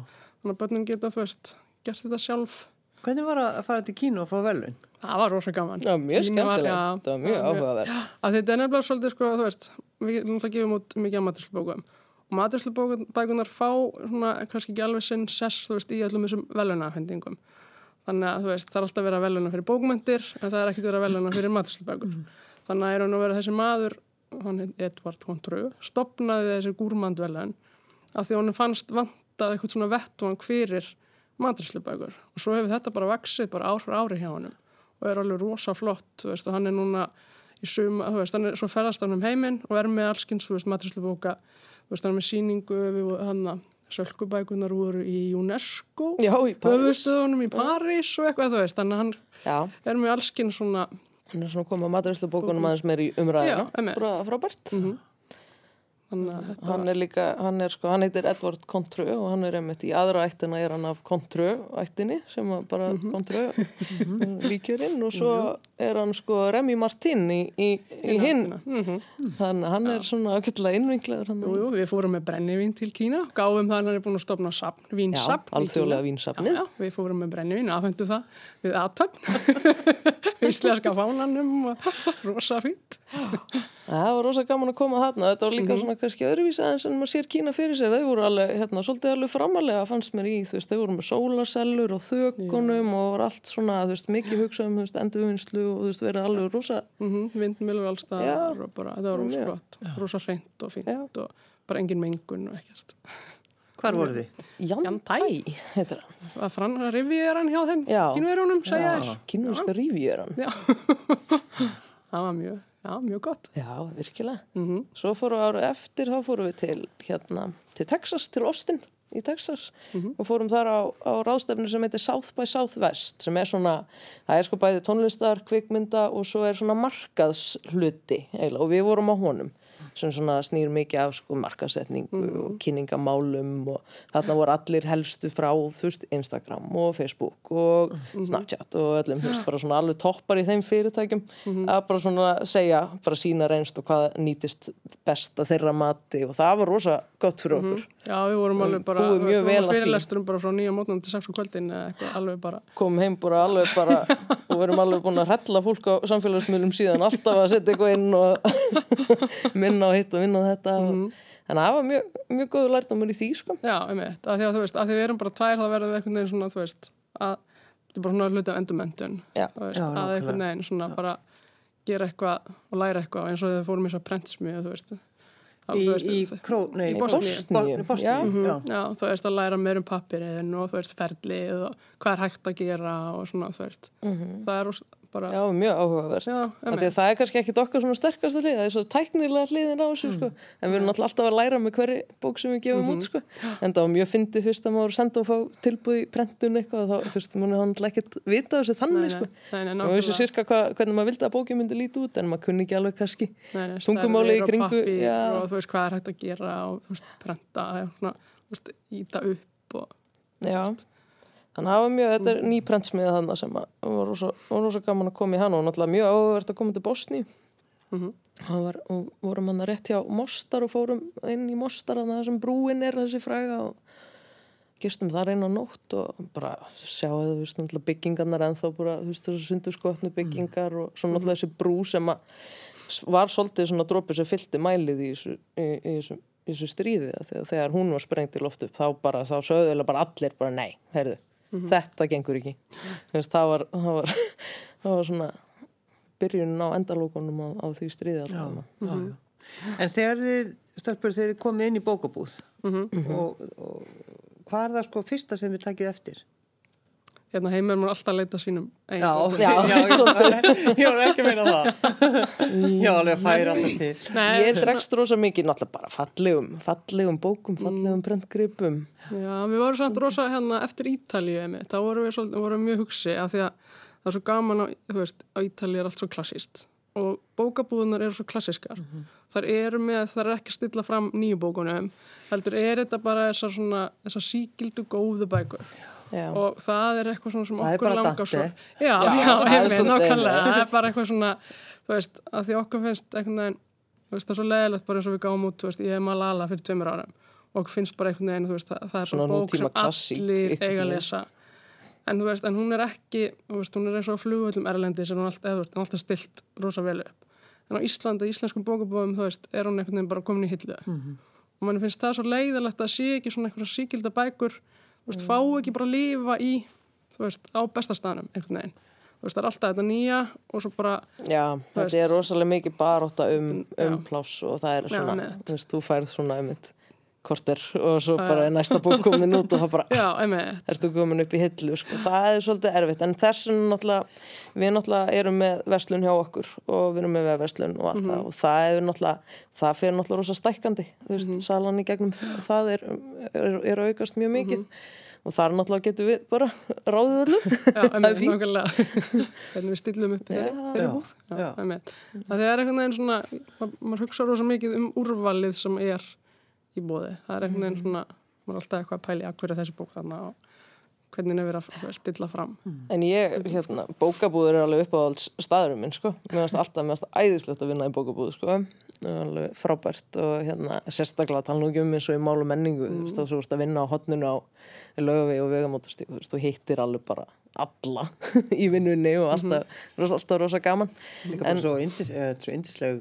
Þannig að börnin geta, þú veist, gert þetta sjálf. Hvernig var að fara til Kínu og fá velun? Það var rosa gaman. Það var mjög skemmtilegt. já, Það var mjög áhugaverð. Að þetta er nefnilega svolítið, sko, þú veist, við náttúrulega gefum út mikið af maturslubókum. Og maturslubókunar fá svona, kannski ekki alveg sinn sess, þú veist, í öllum þessum velunafhendingum. Þannig að, þú veist, það er alltaf verið að veluna fyrir bókmyndir, en það er ekkert verið að veluna fyrir maturslubókur. Þannig að er hann að vera þessi maður, hann heit Edvard Contreux, stopnaði þessi gúrmandvelun af því að hann fannst vantað eitthvað svona vettvang fyrir maturslubækur og svo hefur þetta bara vaksið bara ár fyrir ári hjá hann og er alveg rosa flott, veist, og hann er núna í suma, þú veist, hann er svo ferðast hann um heiminn og er með allskins, þú veist, maturslubóka þú veist, hann er með síningu við hann að sölkubækunar voru í UNESCO. Já, í höfustöðunum í París og eitthvað, þú veist, hann Já, er með allskins svona hann er svona komið að matræslubókunum aðeins meir í umræðina. Frábært. að þetta Hann er líka, hann er sko, hann heitir Edvard Contreux og hann er einmitt í aðra ættina er hann af Contreux ættinni sem bara Mhm. Contreux líkjörinn og svo er hann sko Remy Martin í, í, í hinn. Þannig að hann er svona ákveðlega innvinklaður hann. Jú, jú, við fórum með brennivín til Kína, gáfum það að hann er búin að stopna sapn, Já, vínsapn. í alþjóðlega vínsafnið. Já, já, við fórum með brennivín, afhendu það við aðtöfn, íslenska fánanum og rosa fínt. Það var rosa gaman að koma þarna, þetta var líka svona kannski öðruvísi aðeins en maður sér Kína fyrir sér, þau voru alveg, hérna, svolítið alveg framalega fannst mér í, þú veist, þau voru með sólasellur og þökunum og var allt svona, þú veist, mikið hugsað um, þú veist, endurvinnslu og þú veist, verið alveg rosa, Mm Vindmilur alls Já. það og bara, það var rosa flott, rosa hreint og fínt Já. og bara engin mengun og ekkert. Hvar voru þið? Jantai, heitir hann, Að frann rivið er hann hjá þeim Já. kynverunum, segja þér. kínúska rífjöran. Já, það var mjög, já, mjög gott. Já, virkilega. Mm Svo fórum við árið eftir, þá fórum við til, hérna, til Texas, til Austin í Texas. Og fórum þar á, á ráðstefnu sem heitir South by Southwest sem er svona, það er sko bæði tónlistar, kvikmynda og svo er svona markaðshluti eiginlega. Og við vorum á honum sem snýr mikið af sko markaðsetningu og kynningamálum og þarna voru allir helstu frá veist Instagram og Facebook og Snapchat og öllum veist bara svona alveg toppar í þeim fyrirtækjum að bara svona segja, bara sína reynst og hvað nýtist best að þeirra mati og það var rosa gott fyrir okkur. Já, við vorum alveg bara, fyrirlesturum bara frá nýja mótnum til sex og kvöldin alveg bara, komum heim bara alveg bara og verum alveg búin að hrella fólk á samfélagsmiðlum síðan alltaf að setja eitthvað inn og minna á hitt og vinna á þetta. Og, þannig að það var mjög, mjög góður lærdómur í því sko. Já, einmitt, að því að þú veist, að því við erum bara tvær, þá verðum við einhvern veginn svona, þú veist, að þetta er bara svona hluti af endurmentun, að einhvern veginn svona bara gera eitthvað og læra eitthvað eins og þegar við fórum í þess að prentsmið, þú veist, Í, í, kró, nei, Í Bosníu. Já, þú veist að læra meir um pappirinn og þú veist ferlið og hvað er hægt að gera og svona, þú veist, það er bara, Já, mjög áhugavert. Að það er kannski ekkit okkar svona sterkasta hlið, það er svo tæknilega hliðin á þessu, sko. En við erum náttúrulega alltaf að læra með hverri bók sem við gefum út, sko. En var mjög fyndið fyrst að maður senda og fá tilbúð í prentun eitthvað og þá, þú veist, maður hann ekkert vita þessu þannig, sko. Og nákvæmlega. sirka hva, hvernig maður vildi að bókin myndi líti út, en maður kunni ekki alveg kannski tungumáli í og kringu. Já, og þú veist hvað er hægt að gera og þú veist prenta og svona, þú veist, þannig að það var mjög, þetta er ný prentsmiða þannig sem að var rosa, gaman að koma í hann og náttúrulega mjög áhugavert að koma til Bosni. Það var, og vorum hann rétt hjá Mostar og fórum inn í Mostar þannig að það sem brúin er þessi fræga og gistum þar einn á nótt og bara sjáðu, þú veist, náttúrulega byggingarnar en þá bara, þú veist, þessu sundurskotnu byggingar og svo náttúrulega þessi brú sem að var svolítið svona drópið sem fyllti mælið í þessu, í, í þessu, í þessu stríði að þegar hún var sprengt í loft upp þá bara, þá sögðu bara allir bara nei, heyrðu, þetta gengur ekki. Veist, það var það var, það var svona byrjunin á endalókunum á, á því stríði Já, já, já. En þegar þið, stelpur, þeir komið inn í bókabúð og, og hvað er það sko fyrsta sem við takið eftir? Hérna heima er maður alltaf að leita sínum eigin Já, já, já, ég var ekki að meina það. Já, alveg að færa alltaf til. Nei, Ég dregst rosa mikið náttúrulega bara fallegum, fallegum bókum, fallegum prentgripum. Já, við vorum samt rosa hérna eftir Ítalíu einmitt, þá vorum við svolítið, vorum mjög hugsi af því að það er svo gaman á, þú veist, á Ítalíu er allt svo klassíst og bókabúðunar eru svo klassískar þar eru með, þar er ekki að stilla fram nýju bókunum, heldur er þetta bara þessar svona, þessar síkildu góðu bækur Já. Og það er eitthvað svona sem okkur langar svo Já, Já, já, svolítið nákvæmlega. Það er bara eitthvað svona, þú veist að því okkur finnst einhvern veginn þú veist, það er svo leðilegt bara eins og við gáum út, þú veist, ég er Malala fyrir tveimur árum og finnst bara einhvern veginn, þú veist, það, það er Svona bók sem klassík, allir eiga að lesa. En þú veist, en hún er ekki þú veist, hún er eins og flugvöldum erlendi sem hún alltaf, eða, alltaf stilt rosa vel upp. En á Íslandi, íslenskum bókabóðum, þú veist, er hún einhvern veginn bara komin í hillu. Og mann finnst það svo leiðilegt að sé ekki svona einhverja síkilda bækur veist, fá ekki bara að lifa í þú veist, á bestastaðnum einhvern veginn þú veist, það er alltaf þetta nýja og svo bara, Já, þetta veist. er rosalega mikið baróta um, Já. um pláss og það er Já, svona, einmitt. þú veist, þú færð svona um eitt korter og svo bara er næsta bók komin út og það bara, já, ertu komin upp í hillu, sko, það er svolítið erfitt, en þessum náttúrulega, við náttúrulega erum með verslun hjá okkur og við erum með verslun og allt það. Og það er náttúrulega, það fyrir náttúrulega rosa stækkandi, þú veist, salan í gegnum það er, er, er aukast mjög mikið. Og þar náttúrulega getum við bara ráðið öllu. Já, einmitt, fínt. nákvæmlega. Hvernig við stillum upp fyrir, fyrir einmitt. Það er einhvern veginn svona ma- maður hugsa rosa mikið um úrvalið sem er í bóði, það er einhvern veginn svona maður er alltaf eitthvað að pæli að hverja þessi bók þarna og hvernig er verið að stilla fram En ég, hérna, bókabúður er alveg uppáhalds staðurum minn, sko. Mér finnst alltaf, finnst æðislegt að vinna í bókabúðu, sko. Það alveg frábært og hérna, sérstaklega tala nú ekki um eins og í mál og menningu, þú veist, þá svo vorst að vinna á hotninu á lögavegi og vegamótastík, þú veist, þú hittir alveg bara alla í vinnunni og alltaf, það er alltaf rosa gaman. Líka bara svo yndis- eh, svo yndisleg,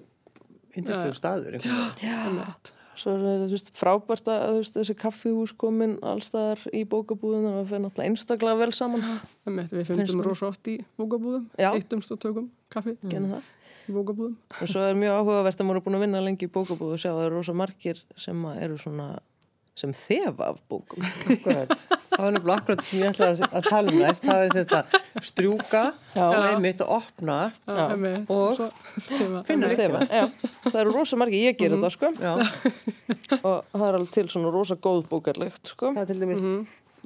yndisleg staður. einhvern veginn. Svo er veist, frábært að, veist, þessi kaffihús komin allstaðar í bókabúðinu og það fyrir náttúrulega einstaklega vel saman. einmitt, við fundum rosa oft í bókabúðum eittumst og tökum kaffi það. í bókabúðum Og svo er mjög áhugavert að maður er búin að vinna lengi í bókabúð og sjá að það eru rosa margir sem að eru svona sem þefa af bókum. Akkurat. Það var nefnilega akkurat sem ég ætlaði að- tala um næst. Það er sérst að strjúka og einmitt að opna. Já, Og svo, finna. Þefa, já. Það eru rosa margir, ég ger þetta sko Já, og það er alveg til svona rosa góð bókarlegt sko. það er til dæmis,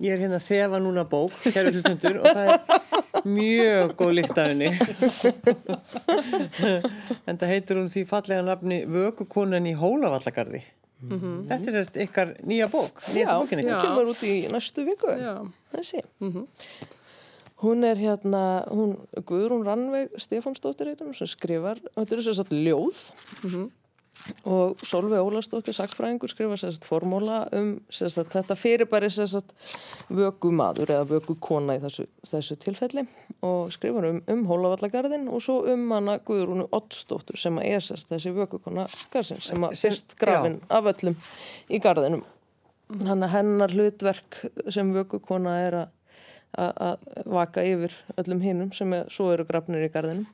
ég er hérna að þefa núna bók, hlustundur, og það er mjög góð lykt af henni. en það heitir hún því fallega nafni Vökukonan í Hólavallagarði. Þetta er sérst ykkar nýja bók, Já, nýjasta bókin hún ykkar. kemur út í næstu viku. Já. Þessi. Hún er hérna, hún, Guðrún Rannveig Stefánsdóttir heitum, sem skrifar, þetta er að ljóð og Solveig Ólastóttir sakfræðingur skrifa sérst formóla um sérst þetta fyrirbæri sérst vökumadur eða vökukona í þessu, þessu tilfelli og skrifar um, um Hólavallagarðin og svo um hana Guðrúnu Oddstóttur sem að er sérst þessi vökukona garðsins sem að fyrst grafin af öllum í garðinum. Þannig að hennar hlutverk sem vökukona er að að að vaka yfir öllum hinnum sem er, svo eru grafnir í garðinum.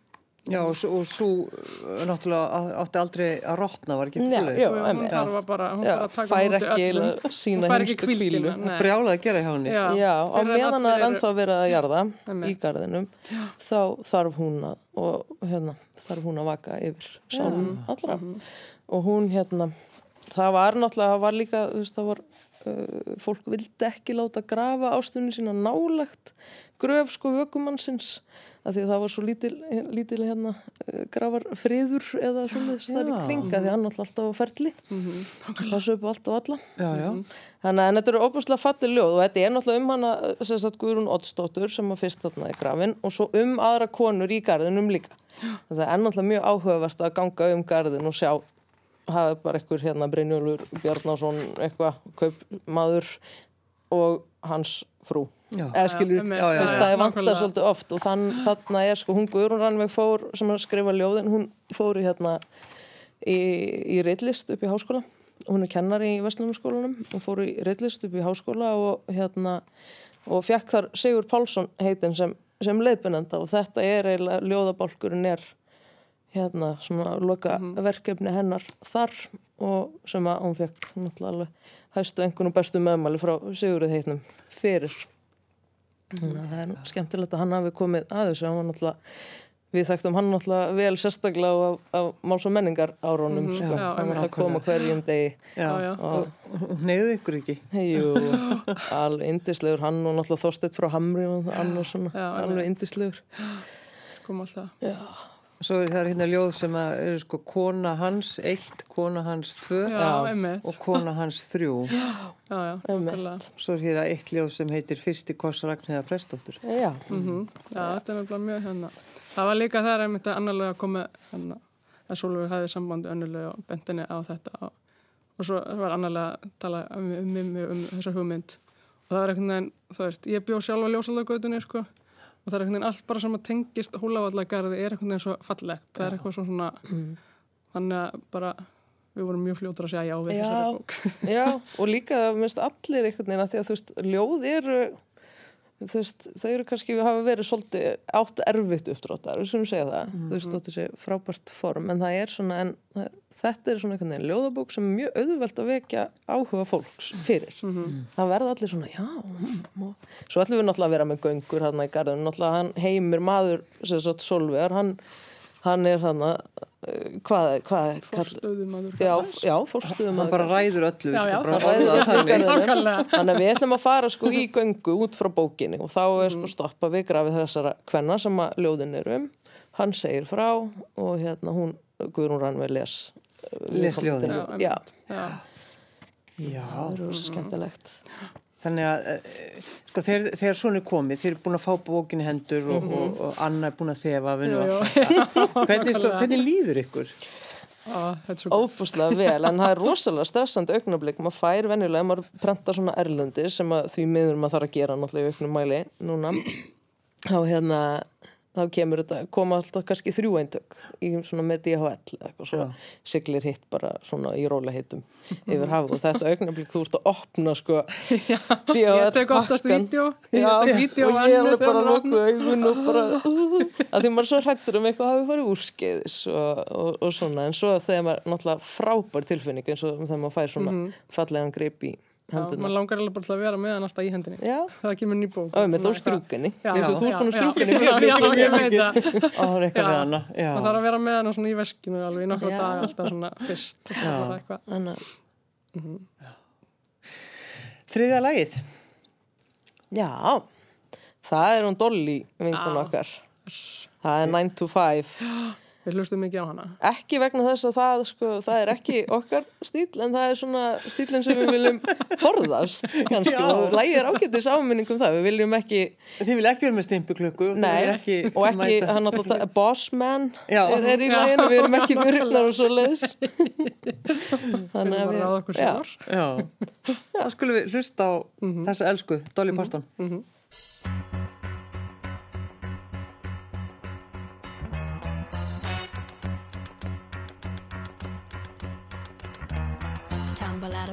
Já, og, svo- og svo uh, náttúrulega átti aldrei að rotna, var ekki. Svo hún þarf að bara, hún Já, þarf að taka á fær móti ekki sína Hún fær ekki hinstu hvíldina, hvílu. nei. Brjálað að gera hjá henni. Já, Já, á meðan það er ennþá verið að jarða í garðinum, þá þarf hún að, og hérna, þarf hún að vaka yfir sálum allra. Og hún hérna, það var náttúrulega, það var líka, þú veist, það var, fólk vildi ekki láta grafa ástunni sína nálagt gröf sko vökumannsins af því að það var svo lítil, lítil hérna uh, grafar friður eða svona þar í kringa því að hann alltaf alltaf á ferli. Passu upp á allt og alla. Já, já. Þannig að þetta eru óbúslega fallið ljóð og þetta er náttúrulega um hana sem sagt Guðrún Oddsdóttur sem að fyrst þarna í grafin og svo um aðra konur í garðinum líka. Það er náttúrulega mjög áhugavert að ganga um garðin og sjá hafa bara einhver hérna Brynjólfur Bjarnason eitthvað kaupmaður og hans frú. Já. Eða skilur, það er vantar svolítið oft og þann, þarna er sko hún Guðrún Rannveig fór sem er að skrifa ljóðin, hún fór í hérna í, í reitlist upp í háskóla hún er kennari í Vestlunarskólanum og fór í reitlist upp í háskóla og hérna og fekk þar Sigur Pálsson heitin sem, sem leiðbennenda og þetta er eiginlega ljóðabálkurinn er hérna svona loka verkefni hennar þar og sem að hún fekk náttúrulega alveg hæstu einhvern og bestu meðmæli frá Sigurið heitnum fyrir Þannig að það er skemmtilegt að hann hafi komið að þessu, hann var náttúrulega, við þekktum hann náttúrulega vel sérstaklega á, á máls og menningar árónum, sko, Já, hann var einmitt. að koma hverjum degi. Já, Já. Og, Hún neyði ykkur ekki. jú, alveg indislegur, hann og náttúrulega Þorstedt frá Hamri og annars svona, Já, alveg indislegur. kom alltaf. Já, Svo er það hérna ljóð sem að eru sko kona hans eitt, kona hans tvö Já, Já. einmitt. og kona hans þrjú. Já, já, nákvæmlega. Svo er hérna eitt ljóð sem heitir Fyrsti koss Ragnheiða Prestóttur. já, Mhm. Já, þetta er nefnilega mjög hérna. Það var líka þar einmitt að annarlega að koma hérna, að Sólveig hafði sambandi önnulega og bentinni á þetta og, og svo var annarlega að tala um, um, um, um þessa hugmynd og það var einhvern veginn, þú veist, ég bjó sjálf á ljósaldagautunni sko og það er einhvern veginn allt bara sem að tengist húlavallagarði er einhvern veginn svo fallegt, það er eitthvað svo svona þannig að bara við vorum mjög fljótur að segja já við Já. þessari bók. Já, og líka minnst allir einhvern veginn að því að þú veist, ljóð eru, veist, þau eru kannski, við hafa verið svolítið átt erfitt uppdráttar, við skulum segja það, þú veist, þótt þessi frábært form, en það er svona, en þetta er svona einhvern veginn ljóðabók sem er mjög auðvelt að vekja áhuga fólks fyrir. Það verða allir svona, já, mm, svo ætlum við náttúrulega að vera með göngur hann í garðinu, náttúrulega hann heimir maður, sem sagt, Solvegar, hann, hann er hann að, hvað, hvað, hvað, stöðum að já, já, fórstuðum Hann bara ræður öllu, Já, já. þannig. að við ætlum að fara sko í göngu út frá bókinni og þá er sko stoppa við grafið þessara kvenna sem að ljóðin er um. Hann segir frá og hérna hún, Guðrún Rannveig les. Les ljóðin. Já, Já, Já, Já, það eru svo skemmtilegt. Þannig að eh, sko, þegar, þegar svona er komið, þeir eru búin að fá bókin í hendur og, og, og Anna er búin að þefa Jú, þetta. Hvernig, sko, hvernig líður ykkur? Er Ófúslega vel, en það er rosalega stressandi augnablík. Maður fær venjulega, maður prentar svona erlendi sem að því miður maður þarf að gera náttúrulega í auknum mæli núna. Þá hérna, þá kemur þetta, koma alltaf kannski þrjú eintök í svona með DHL eitthvað, svo siglir hitt bara svona í róla hittum yfir hafu og þetta augnablík þú ert að opna sko DHL Ég tek oftast vídeo, Já, og ég er bara að loku augun og bara að því maður svo hrættur um eitthvað hafi farið úrskeiðis og, og, og svona. En svo þegar maður náttúrulega frábær tilfinning eins og þegar maður fær svona fallegan grip í Já, henduna maður langar alveg bara til að vera með hann alltaf í hendinni. Já, Það kemur ný bók. og með þú strúkinni Já, og þú já, að já, strúkinni já, mjög já, mikið veit það. Á, það er eitthvað við hana. Já. Það þarf að vera með hann svona í veskinu alveg í nokkra Já. daga alltaf svona fyrst. Það er bara eitthvað. Þannig, Þriðja lagið. já, það er hún Dolly vinkun Já. okkar það er 9 to 5 Við við hlustum mikið á hana. ekki vegna þess að það, sko, það er ekki okkar stíl en það er svona stílinn sem við viljum forðast kannski Já. og lægir ágættis áminningum það, við viljum ekki Þið vil ekki vera með þið Nei, ekki og ekki, hann alltaf, bossman Já. er, er í Já. læginu, við erum ekki myrknar og svo leiðis Við bara að okkur já, sjálfur. Já, þá skulum við hlusta á þessa elsku, Dolly Parton. Tumble out of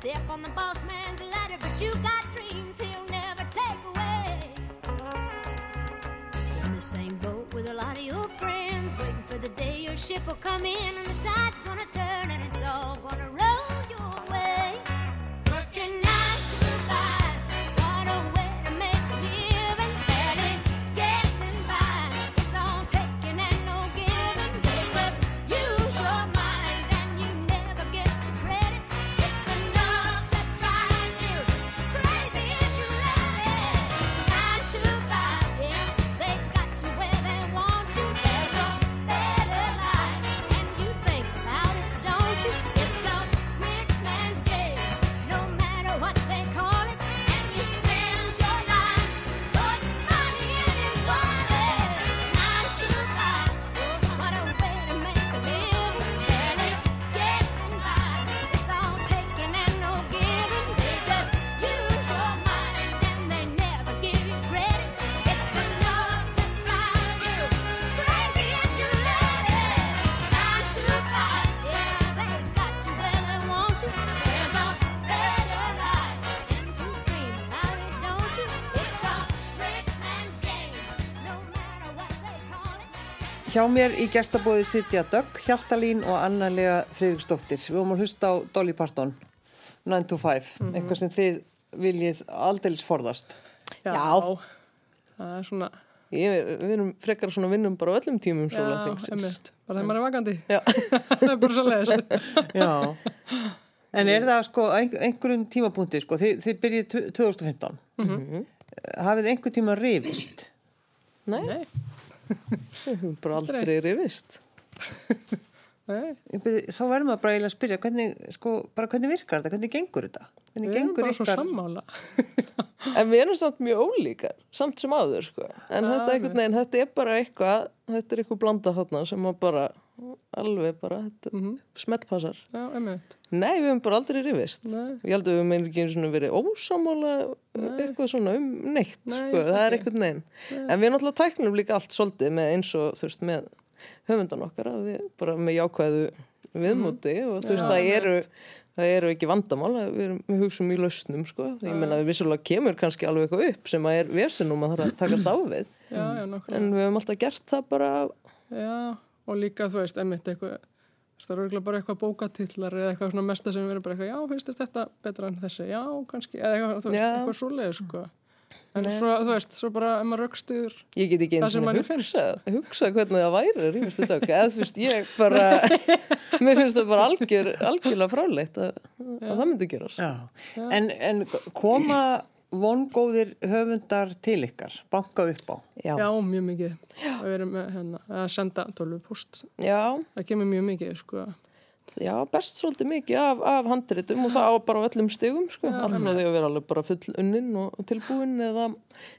step on the boss man's ladder, but you got dreams he'll never take away. In the same boat with a lot of your friends, waiting for the day your ship will come in and the tide's Hjá mér í gestabóði sitja Dögg, Hjaltalín og Anna-Lega Friðriksdóttir. Við vorum að hlusta á Dolly Parton, 9 to 5, eitthvað sem þið viljið aldeilis forðast. Já. Já. Það er svona, Ég, við erum frekar svona vinnum bara á öllum tímum já, emmitt, bara þegar maður er vakandi. Já. það er bara svo leiðis. Já. En er það sko einhverjum tímapunkti, sko, þið, þið byrjið tu- 2015. Hafið einhver tíma rifist? Nei, Nei, við höfum bara aldrei Ég byrði, þá verðum við bara eiginlega að spyrja hvernig, sko, bara hvernig virkar þetta, hvernig gengur þetta? Hvernig við erum gengur bara svo ykkar? sammála. En við erum samt mjög ólíkar, samt sem áður, sko. En Já, þetta, einhvern veginn, þetta er bara eitthvað, þetta er eitthvað blanda þarna sem að bara, alveg bara, Mhm. smellpassar. Já, emmitt. Nei, við höfum bara aldrei rifist. Nei. Ég held að við ekki einu svona verið ósamála eitthvað svona um neitt, Nei, sko. Það er eitthvað neginn. En við náttúrulega tæknum líka allt svolítið með eins og, þú veist, með höfundan okkar, við bara með jákvæðu viðmúti og þú veist, Já, það eru, það eru ekki vandamál, við, erum, við hugsaum í lausnum, sko. Ég meina, við vissulega kemur kannski alveg eitthvað upp sem að er vesenum að það þarf að takast á við. Já, já. En við höfum alltaf gert það bara, Já, og líka, þú veist, emmitt eitthvað, það er örgulega bara eitthvað bókatillar eða eitthvað svona mesta sem erum bara eitthvað, já, finnst þetta betra en þessi, já, kannski, eða eitthvað, þú veist, Já. eitthvað svoleið, sko. En svo, þú veist, svo bara, ef maður raukstuður, ég get ekki Það eins sem og manni finnst. hugsa, hugsa hvernig það væri að rífast þetta okkur. Eða þú veist, ég bara, mér finnst það bara algjör, algjörlega fráleitt að, að það myndi gerast. Já. En, en koma vongóðir höfundar til ykkar, banka upp á? Já. já, mjög mikið. Og við erum með, hérna, að senda tölvupúst. Já, Það kemur mjög mikið, sko. já, best svolítið mikið af, af handritum og það á bara á öllum stigum sko. allt frá því að vera alveg bara full unnin og tilbúin eða,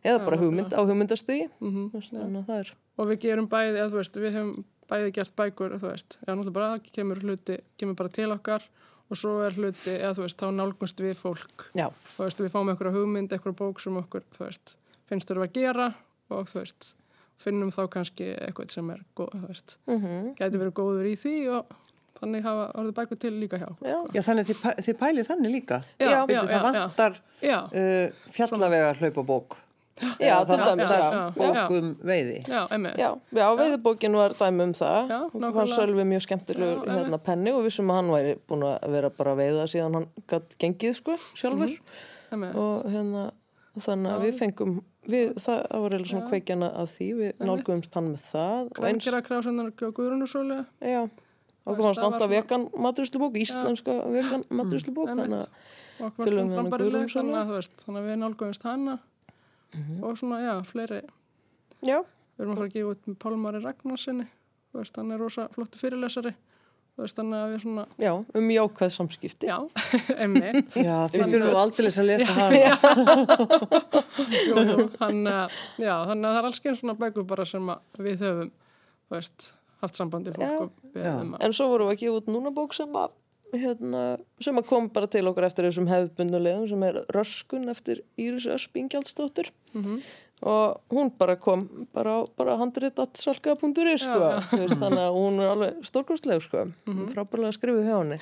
eða bara hugmynd á hugmyndastigi Mhm. Að það er og við gerum bæði, eða þú veist, við hefum bæði gert bækur, þú veist, eða náttúrulega bara það kemur hluti, kemur bara til okkar og svo er hluti, eða þú veist, þá nálgumst við fólk, já, þú veist, við fáum einhverja hugmynd, einhverja bók sem okkur, þú veist, finnst þurfa að gera og þú veist, finnum þá kannski eitthvað sem er, góð, þú veist, mm gæti verið góður í því og þannig hafa orðið bækur til líka hjá okkur. já, Já, þannig þið, pæ- þið pælið þannig líka. Já, já, Bíddu, já, það já. vantar Já, uh, fjallavega hlaupabók. Já, Eða það dæmis, vantar já. já. bók um veiði. já. Já, já, veiðbókin var dæmi um það. Hann sölvi mjög skemmtilegur hérna, penni og vissum að hann væri búin að vera bara að veiða síðan hann gætt gengið sko, sjálfur. Emmi. og hérna þannig að við fengum við, það var eiginlega svona kveikjana að því. Við nálgumst hann með það og eins, Kvængera krafsendan og Guðrunusólu. já og veist, kom hann svona- vegan maturíslubók, íslenska vegan maturíslubók þannig að og okkur Til við nálgumst hana og svona, já, fleiri. Já, við erum að fara að gefa út með Pálmari Ragnarsinni þú veist, hann er rosa flottu fyrirlesari. Þú veist, þannig að við svona já, um jákvæð samskipti. Já, emmi Já, þið þurfum aldrei að lesa hana. jú, jú, hann, eh, já, þannig að það er alls einn svona bækur bara sem að við höfum þú veist, haft sambandi fólk Já. og við Já. En svo vorum við að gefa út núna bók sem að, hérna, sem að kom bara til okkur eftir þessum hefðbundulegum sem er Röskun eftir Íris Ösp Ingjaldsdóttur og hún bara kom bara á bara handritattsalka.is sko, þannig að hún er alveg stórkostleg sko, frábærlega skrifið hjá henni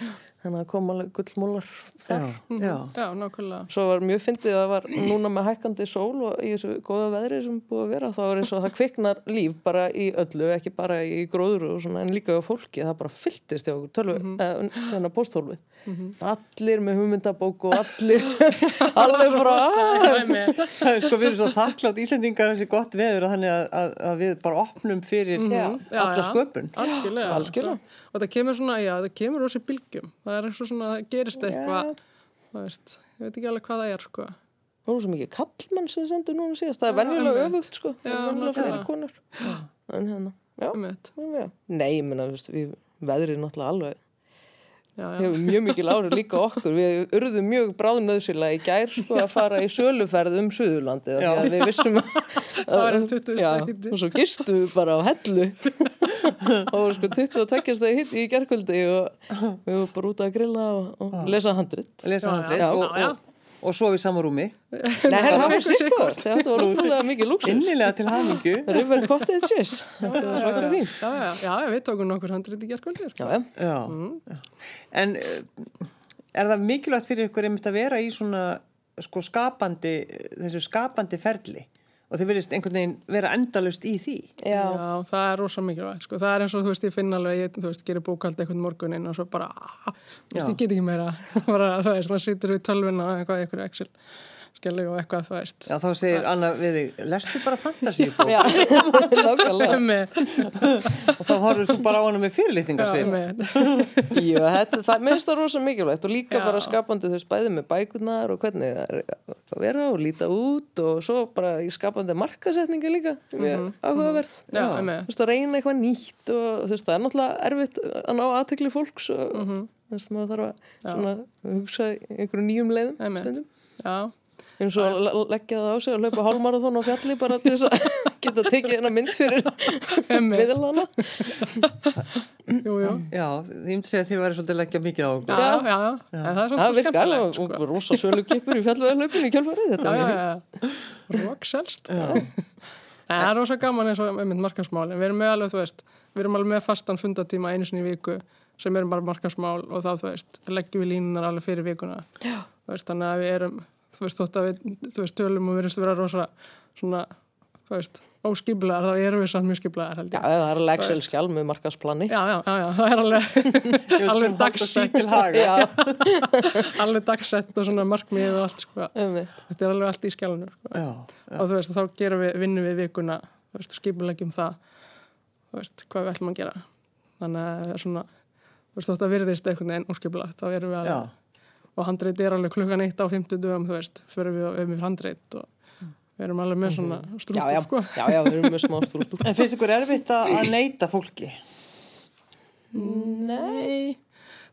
þannig að kom alveg gullmólar þar. Já, já. já, nákvæmlega Svo var mjög fyndið að það var núna með hækkandi sól og í þessu góða veðri sem búið að vera þá er eins og það kviknar líf bara í öllu, ekki bara í gróður og svona en líka á fólki, það bara fylltist hjá okkur tölvu, mm -hmm. þennan pósthólfið allir með hugmyndabók og allir. Það er sko, við erum svo þakklátt Íslendingar þessi gott veður að þannig að, að, að við bara opnum fyrir Já. Já, alla sköpun. algjörlega, Algjörlega. Og það kemur svona, já, það kemur rosi bylgjum. Það er eins og svona, það gerist eitthvað þú veist, ég veit ekki alveg hvað það er sko. Nú er svo mikið kallmann sem sendur núna síðast, það er venjulega öfugt sko, það er venjulega nákvæmlega. konur. En hérna, já, Einmitt. já. Nei, ég menna, veist, við veðrið náttúrulega alveg já, já, hefur mjög mikil ári líka okkur. Við urðum mjög bráðnöðsilega í gær sko að fara í söluferð um Suðurlandi af því að við vissum að Það var um 20 já, stiga hiti. og svo gistu við bara á hellu. Og voru sko 22 stegi hitti í gerkvöldi og við vorum bara út að grilla og, og lesa handrit. Lesa Já, handrit. Já. og, Já, já. og, og svo í sama rúmi. Nei, það var sikkert, þetta var ótrúlega mikið lúksus Innilega til hamingu. River Cottages, þetta var svakar fín já, já, já, við tókum nokkur handrið í gerkvöldi sko. Já, já, já. En uh, er það mikilvægt fyrir ykkur einmitt að vera í svona sko skapandi, þessu skapandi ferli og þið verðist einhvern veginn vera endalust í því. já, Já, það er rosa mikilvægt, sko. Það er eins og, þú veist, ég finn alveg, ég, þú veist, gerir bókald einhvern morguninn og svo bara, ah, þú veist, Já. ég get ekki meira. bara, þú veist, maður situr við tölvuna og eitthvað, eitthvað Excel, skilju og eitthvað, þú veist. Já, þá segir Anna við þig, lestu bara fantasíubók. Já, nákvæmlega. Og þá horfur þú bara á hana með einmitt. Jú, þetta, það minnst það rosa mikilvægt og líka Já. bara skapandi veist bæði með bækurnar og hvernig það er að vera og líta út og svo bara í skapandi markasetninga líka mm áhugaverð. Já, þú veist að reyna eitthvað nýtt og þú veist það er náttúrulega erfitt að ná aðtekli fólks og þú veist maður þarf að svona, hugsa í einhverju nýjum leiðum Já, eins og að le- leggja það á sig að hlaupa hálmarathon á fjalli bara til þess að geta tekið hennar mynd fyrir miðlana. Já, ég myndi segja að þið væri svolítið að leggja mikið á okkur. Já, já, já, en það er það svona svo virkar alveg skemmtilegt, sko. og rosa svölu kipur í fjallveðarlaupinu í kjálfarið þetta Já, já, já, rockselst. Það er rosa gaman eins og einmitt markansmál, en við erum með alveg, þú veist, við erum alveg með fastan fundatíma einu sinni í viku sem erum bara markansmál og þá, þú veist, leggjum við línunar alveg fyrir vikuna. Já. Þú veist, þannig að við erum, þú veist, þótt að við, þú veist, tölum og við erum vera rosa, svona, þú veist, óskiplegar, þá erum við samt mjög skiplegar, held Já, ég. það er alveg Excel skjál með markasplani. Já, já, já, já, það er alveg, alveg dagsett. Já, alveg dagsett og svona markmið og allt, sko. Þetta er alveg allt í skjálunum, sko. Já, og þú veist, þá gerum við, vinnum við vikuna þú veist, skipulegjum það þú veist, hvað við ætlum að gera þannig að það er svona þú veist, þótt að virðist einhvern veginn óskipulagt þá erum við já, alveg, og handreit er alveg klukkan eitt á 50 dögum, þú veist, fyrir við um yfir handreit og við erum alveg með svona Já, strúttur, já, sko já, já, við erum með smá strúttur. En finnst ykkur erfitt að að neyta fólki? Nei,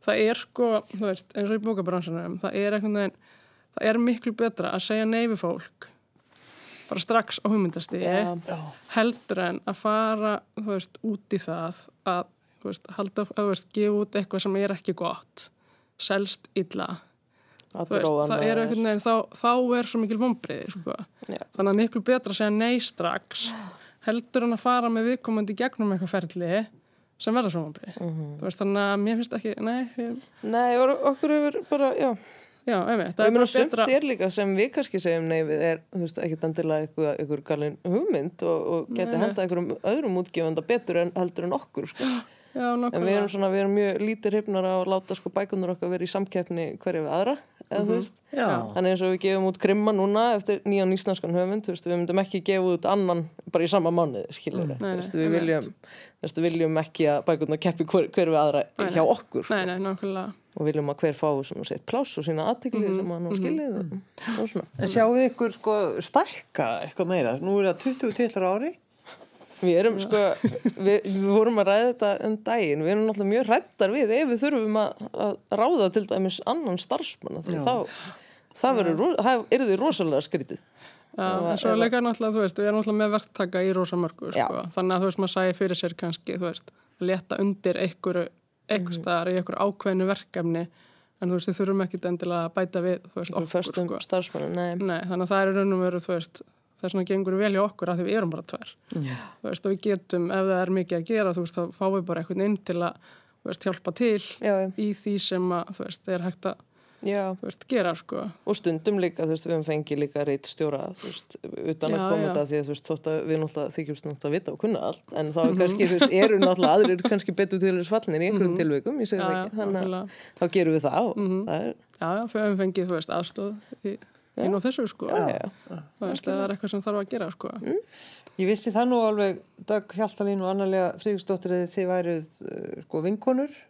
það er sko, þú veist, eins og í bókabransanum, það er einhvern veginn, það er miklu betra að segja nei við fólk bara strax á hugmyndastíði Já. heldur en að fara, þú veist, út í það að, þú veist, halda, að, þú veist, gefa út eitthvað sem er ekki gott, selst illa, veist, það er einhvern veginn, þá, þá er svo mikil vombriði, sko. Þannig að miklu betra að segja nei strax, heldur en að fara með viðkomandi gegnum eitthvað ferli sem verða svo vombriði. Mhm. Þú veist, þannig að mér finnst ekki, nei, ég, Nei, okkur hefur bara, já, já, einmitt, það er bara betra. er líka sem við kannski segjum nei við er, ekkert endilega ykkur, ykkur galin hugmynd og, og geti Nei. henda einhverjum öðrum útgefanda betur en heldur en okkur, sko. Já, En við erum svona, við erum mjög lítið hrifnar að láta sko bækunar okkar vera í samkeppni hverja við aðra, eða þú veist. Já. Þannig eins og við gefum út grimma núna eftir nýjan íslenskan höfund, veist, við myndum ekki gefa út annan bara í sama við. Nei, Þú veist, nei, við viljum, veist, viljum ekki að bækunar keppi hver, hver við aðra Nei, hjá nei. okkur, sko. Nei, nei, nákvæmlega. Og viljum að hver fái svona sitt pláss og sína aðtekli sem hann skilið og, og svona. En sjáu ykkur sko stækka eitthvað meira? Nú er það 20 titlar á ári. Við erum sko, við, við vorum að ræða þetta um daginn, við erum náttúrulega mjög hrættar við ef við þurfum að, að ráða til dæmis annan starfsmanna því þá, það verður, ro- það er því rosalega skrítið. Já, en svo líka náttúrulega, þú veist, við erum náttúrulega með verktaka í rosamörgu, Já. sko. Þannig að, þú veist, maður sæði fyrir sér kannski, þú veist, leta undir einhverju, einhver staðar í einhverju ákveðinu verkefni, en þú veist, við þurfum ekki endilega að bæta við, þú veist, Okkur sko. nei. Nei, þannig að það er raun og veru, þú veist, það er svona gengur vel hjá okkur að því við erum bara tvær. Þú veist, og við getum, ef það er mikið að gera, þú veist, þá fáum við bara einhvern inn til að, veist, hjálpa til Já, í því sem að, þú veist, er hægt að, Já, þú veist, gera, sko. og stundum líka, þú veist, við höfum fengið líka reitt stjóra, þú veist, utan að Já, koma já. þetta því að, þú veist, þótt að við náttúrulega þykjumst náttúrulega að vita og kunna allt, en þá er kannski, þú veist, eru náttúrulega aðrir kannski betur til þess fallnir í einhverjum ég segi Já, það já, ekki, þannig að þá gerum við það og það er, Já, já, við höfum fengið, þú veist, aðstóð í, inn á þessu, sko. já, já, það er eitthvað sem þarf að gera, sko. Ég vissi það nú alveg, Dag Hjaltalín og Annarlega Fríðsdóttir að þið væruð uh, sko vinkonur.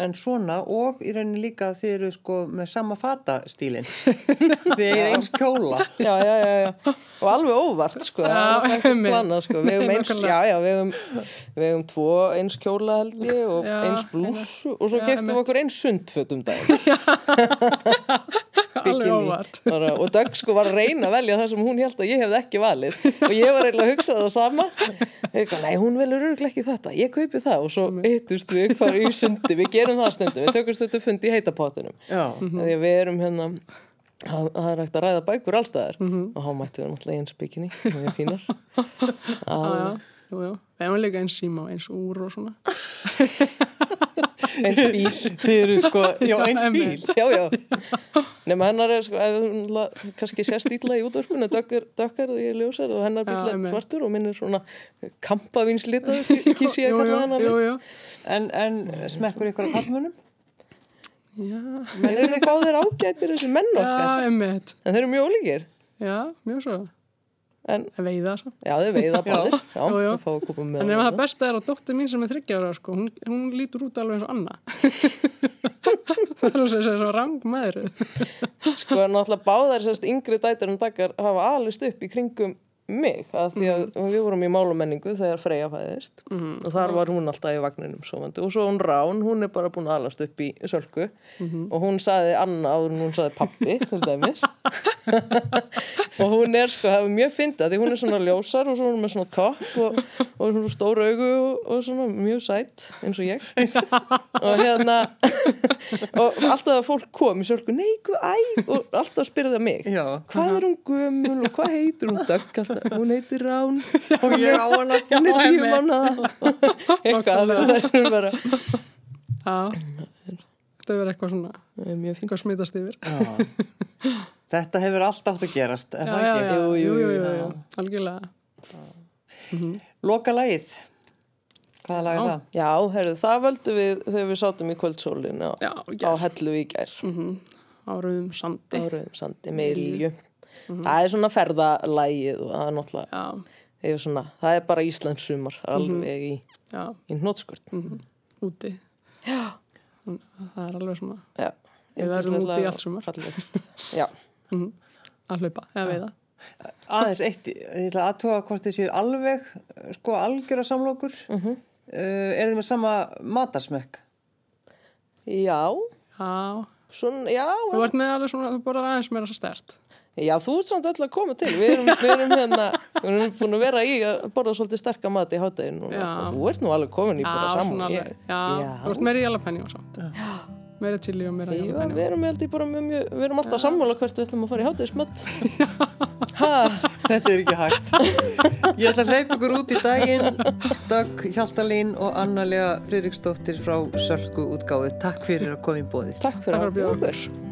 En svona og í rauninni líka þið eru sko með sama fatastílin þið er eins kjóla. Já, já, já, já, og alveg óvart, sko, planað, sko, við hefum eins, Nákvæmlega. já, já, við hefum, tvo eins kjóla held ég og Já, eins blússu. Og svo keftum við okkur eins sundföt um daginn. Alveg bikini. og Dögg sko var að reyna að velja það sem hún held að ég hefði ekki valið. Og ég var eiginlega að hugsa það sama. Eitthvað, nei hún velur örglega ekki þetta. Ég kaupi það. Og svo hittust við eitthvað í sundi, við gerum það stundum. Við tökumst þetta fund í heitapottunum Já, því að við erum hérna það það er hægt að ræða bækur allstaðar Mhm. og þá mættum við náttúrulega eins bikini og við fínar. Já, já, jú, jú. Við hefum líka eins síma og eins úr og svona. eins bíl. Þið eru sko, já eins bíl. já, já. Nema hennar er sko, la- kannski sést ítla í útvarpinu, dökkar, dökkar og ég er ljósar og hennar bíl Já, er svartur og minn er svona kampavinslitaður, kýsi ég að kalla hennar en, en smekkur ykkur á kallmunum Já, þeir eru báðir ágættir þessi menn já, okkar emmitt. en þeir eru mjög ólíkir. Já, mjög svo. En En veiða svo. já, þeir veiða báðir já, Jú, jú. við fáum að koma með En ef það. það besta er að dóttir mín sem er þryggjára, sko, hún, hún lítur út alveg eins og Anna. það er svo, svo, svo rang maður. sko, náttúrulega báðar sérst yngri dætur en dagar hafa alist upp í kringum mig, að því að Mhm. við vorum í málumenningu þegar Freyja fæðist og þar var hún alltaf í vagninum sofandi og svo hún Rán, hún er bara búin að alast upp í sölku Mhm. og hún saði Anna áður en hún saði pappi til dæmis og hún er sko, það er mjög fyndið því hún er svona ljósar og svo hún er með svona topp og, og svona stór augu og, og svona mjög sætt eins og ég. Og hérna og alltaf að fólk kom í sölku nei, hvað, æ, og alltaf spyrði það mig Já. hvað er hún gömul og hvað heitir hún? Alltaf, hún heitir Rán. Og ég á hana hún er tíu mánuða eitthvað, það er bara Já, þetta er eitthvað svona, það eitthvað smitast yfir. Já. þetta hefur allt átt að gerast er Já, það já, ekki? já, jú, jú, jú, já. jú, algjörlega. Loka lagið hvaða lag er það? já, herru, það völdum við þegar við sátum í kvöldsólinu á, Já, á já, hellu í gær áruðum sandi. áriðum sandi með ilju það er svona ferðalægið og það er náttúrulega Já, svona, það er bara Íslands sumar alveg í, já, í hnótskurt úti. Já. Það er alveg svona já, Við verðum úti í allt sumar. Fallegt. já, að hlaupa, eða veiða. aðeins eitt, ég ætla aðtóa hvort þið séu alveg sko algjör að samlokur uh er þið með sama matarsmekk? Já, Já, svona, já, þú ert með alveg svona, þú borðar aðeins meira svo stert. já, þú ert samt öll að koma til. Við erum, við erum hérna, við erum búin að vera í að borða svolítið sterka mat í Já. og þú ert nú alveg komin í bara Já, saman. alveg. Ég- Já, þú ert meira í jalapeni og samt. Meira chili og meira Já, jalapeni. við erum held ég bara mjög, við erum alltaf sammála hvert við ætlum að fara í hátægismat. Ha, Þetta er ekki hægt. Ég ætla að hleypa ykkur út í daginn. Dögg Hjaltalín og Anna-Lea Friðriksdóttir frá Sölku útgáðu. Takk fyrir að koma í fyrir Takk fyrir að bjóða okkur.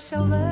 Með bros á vörum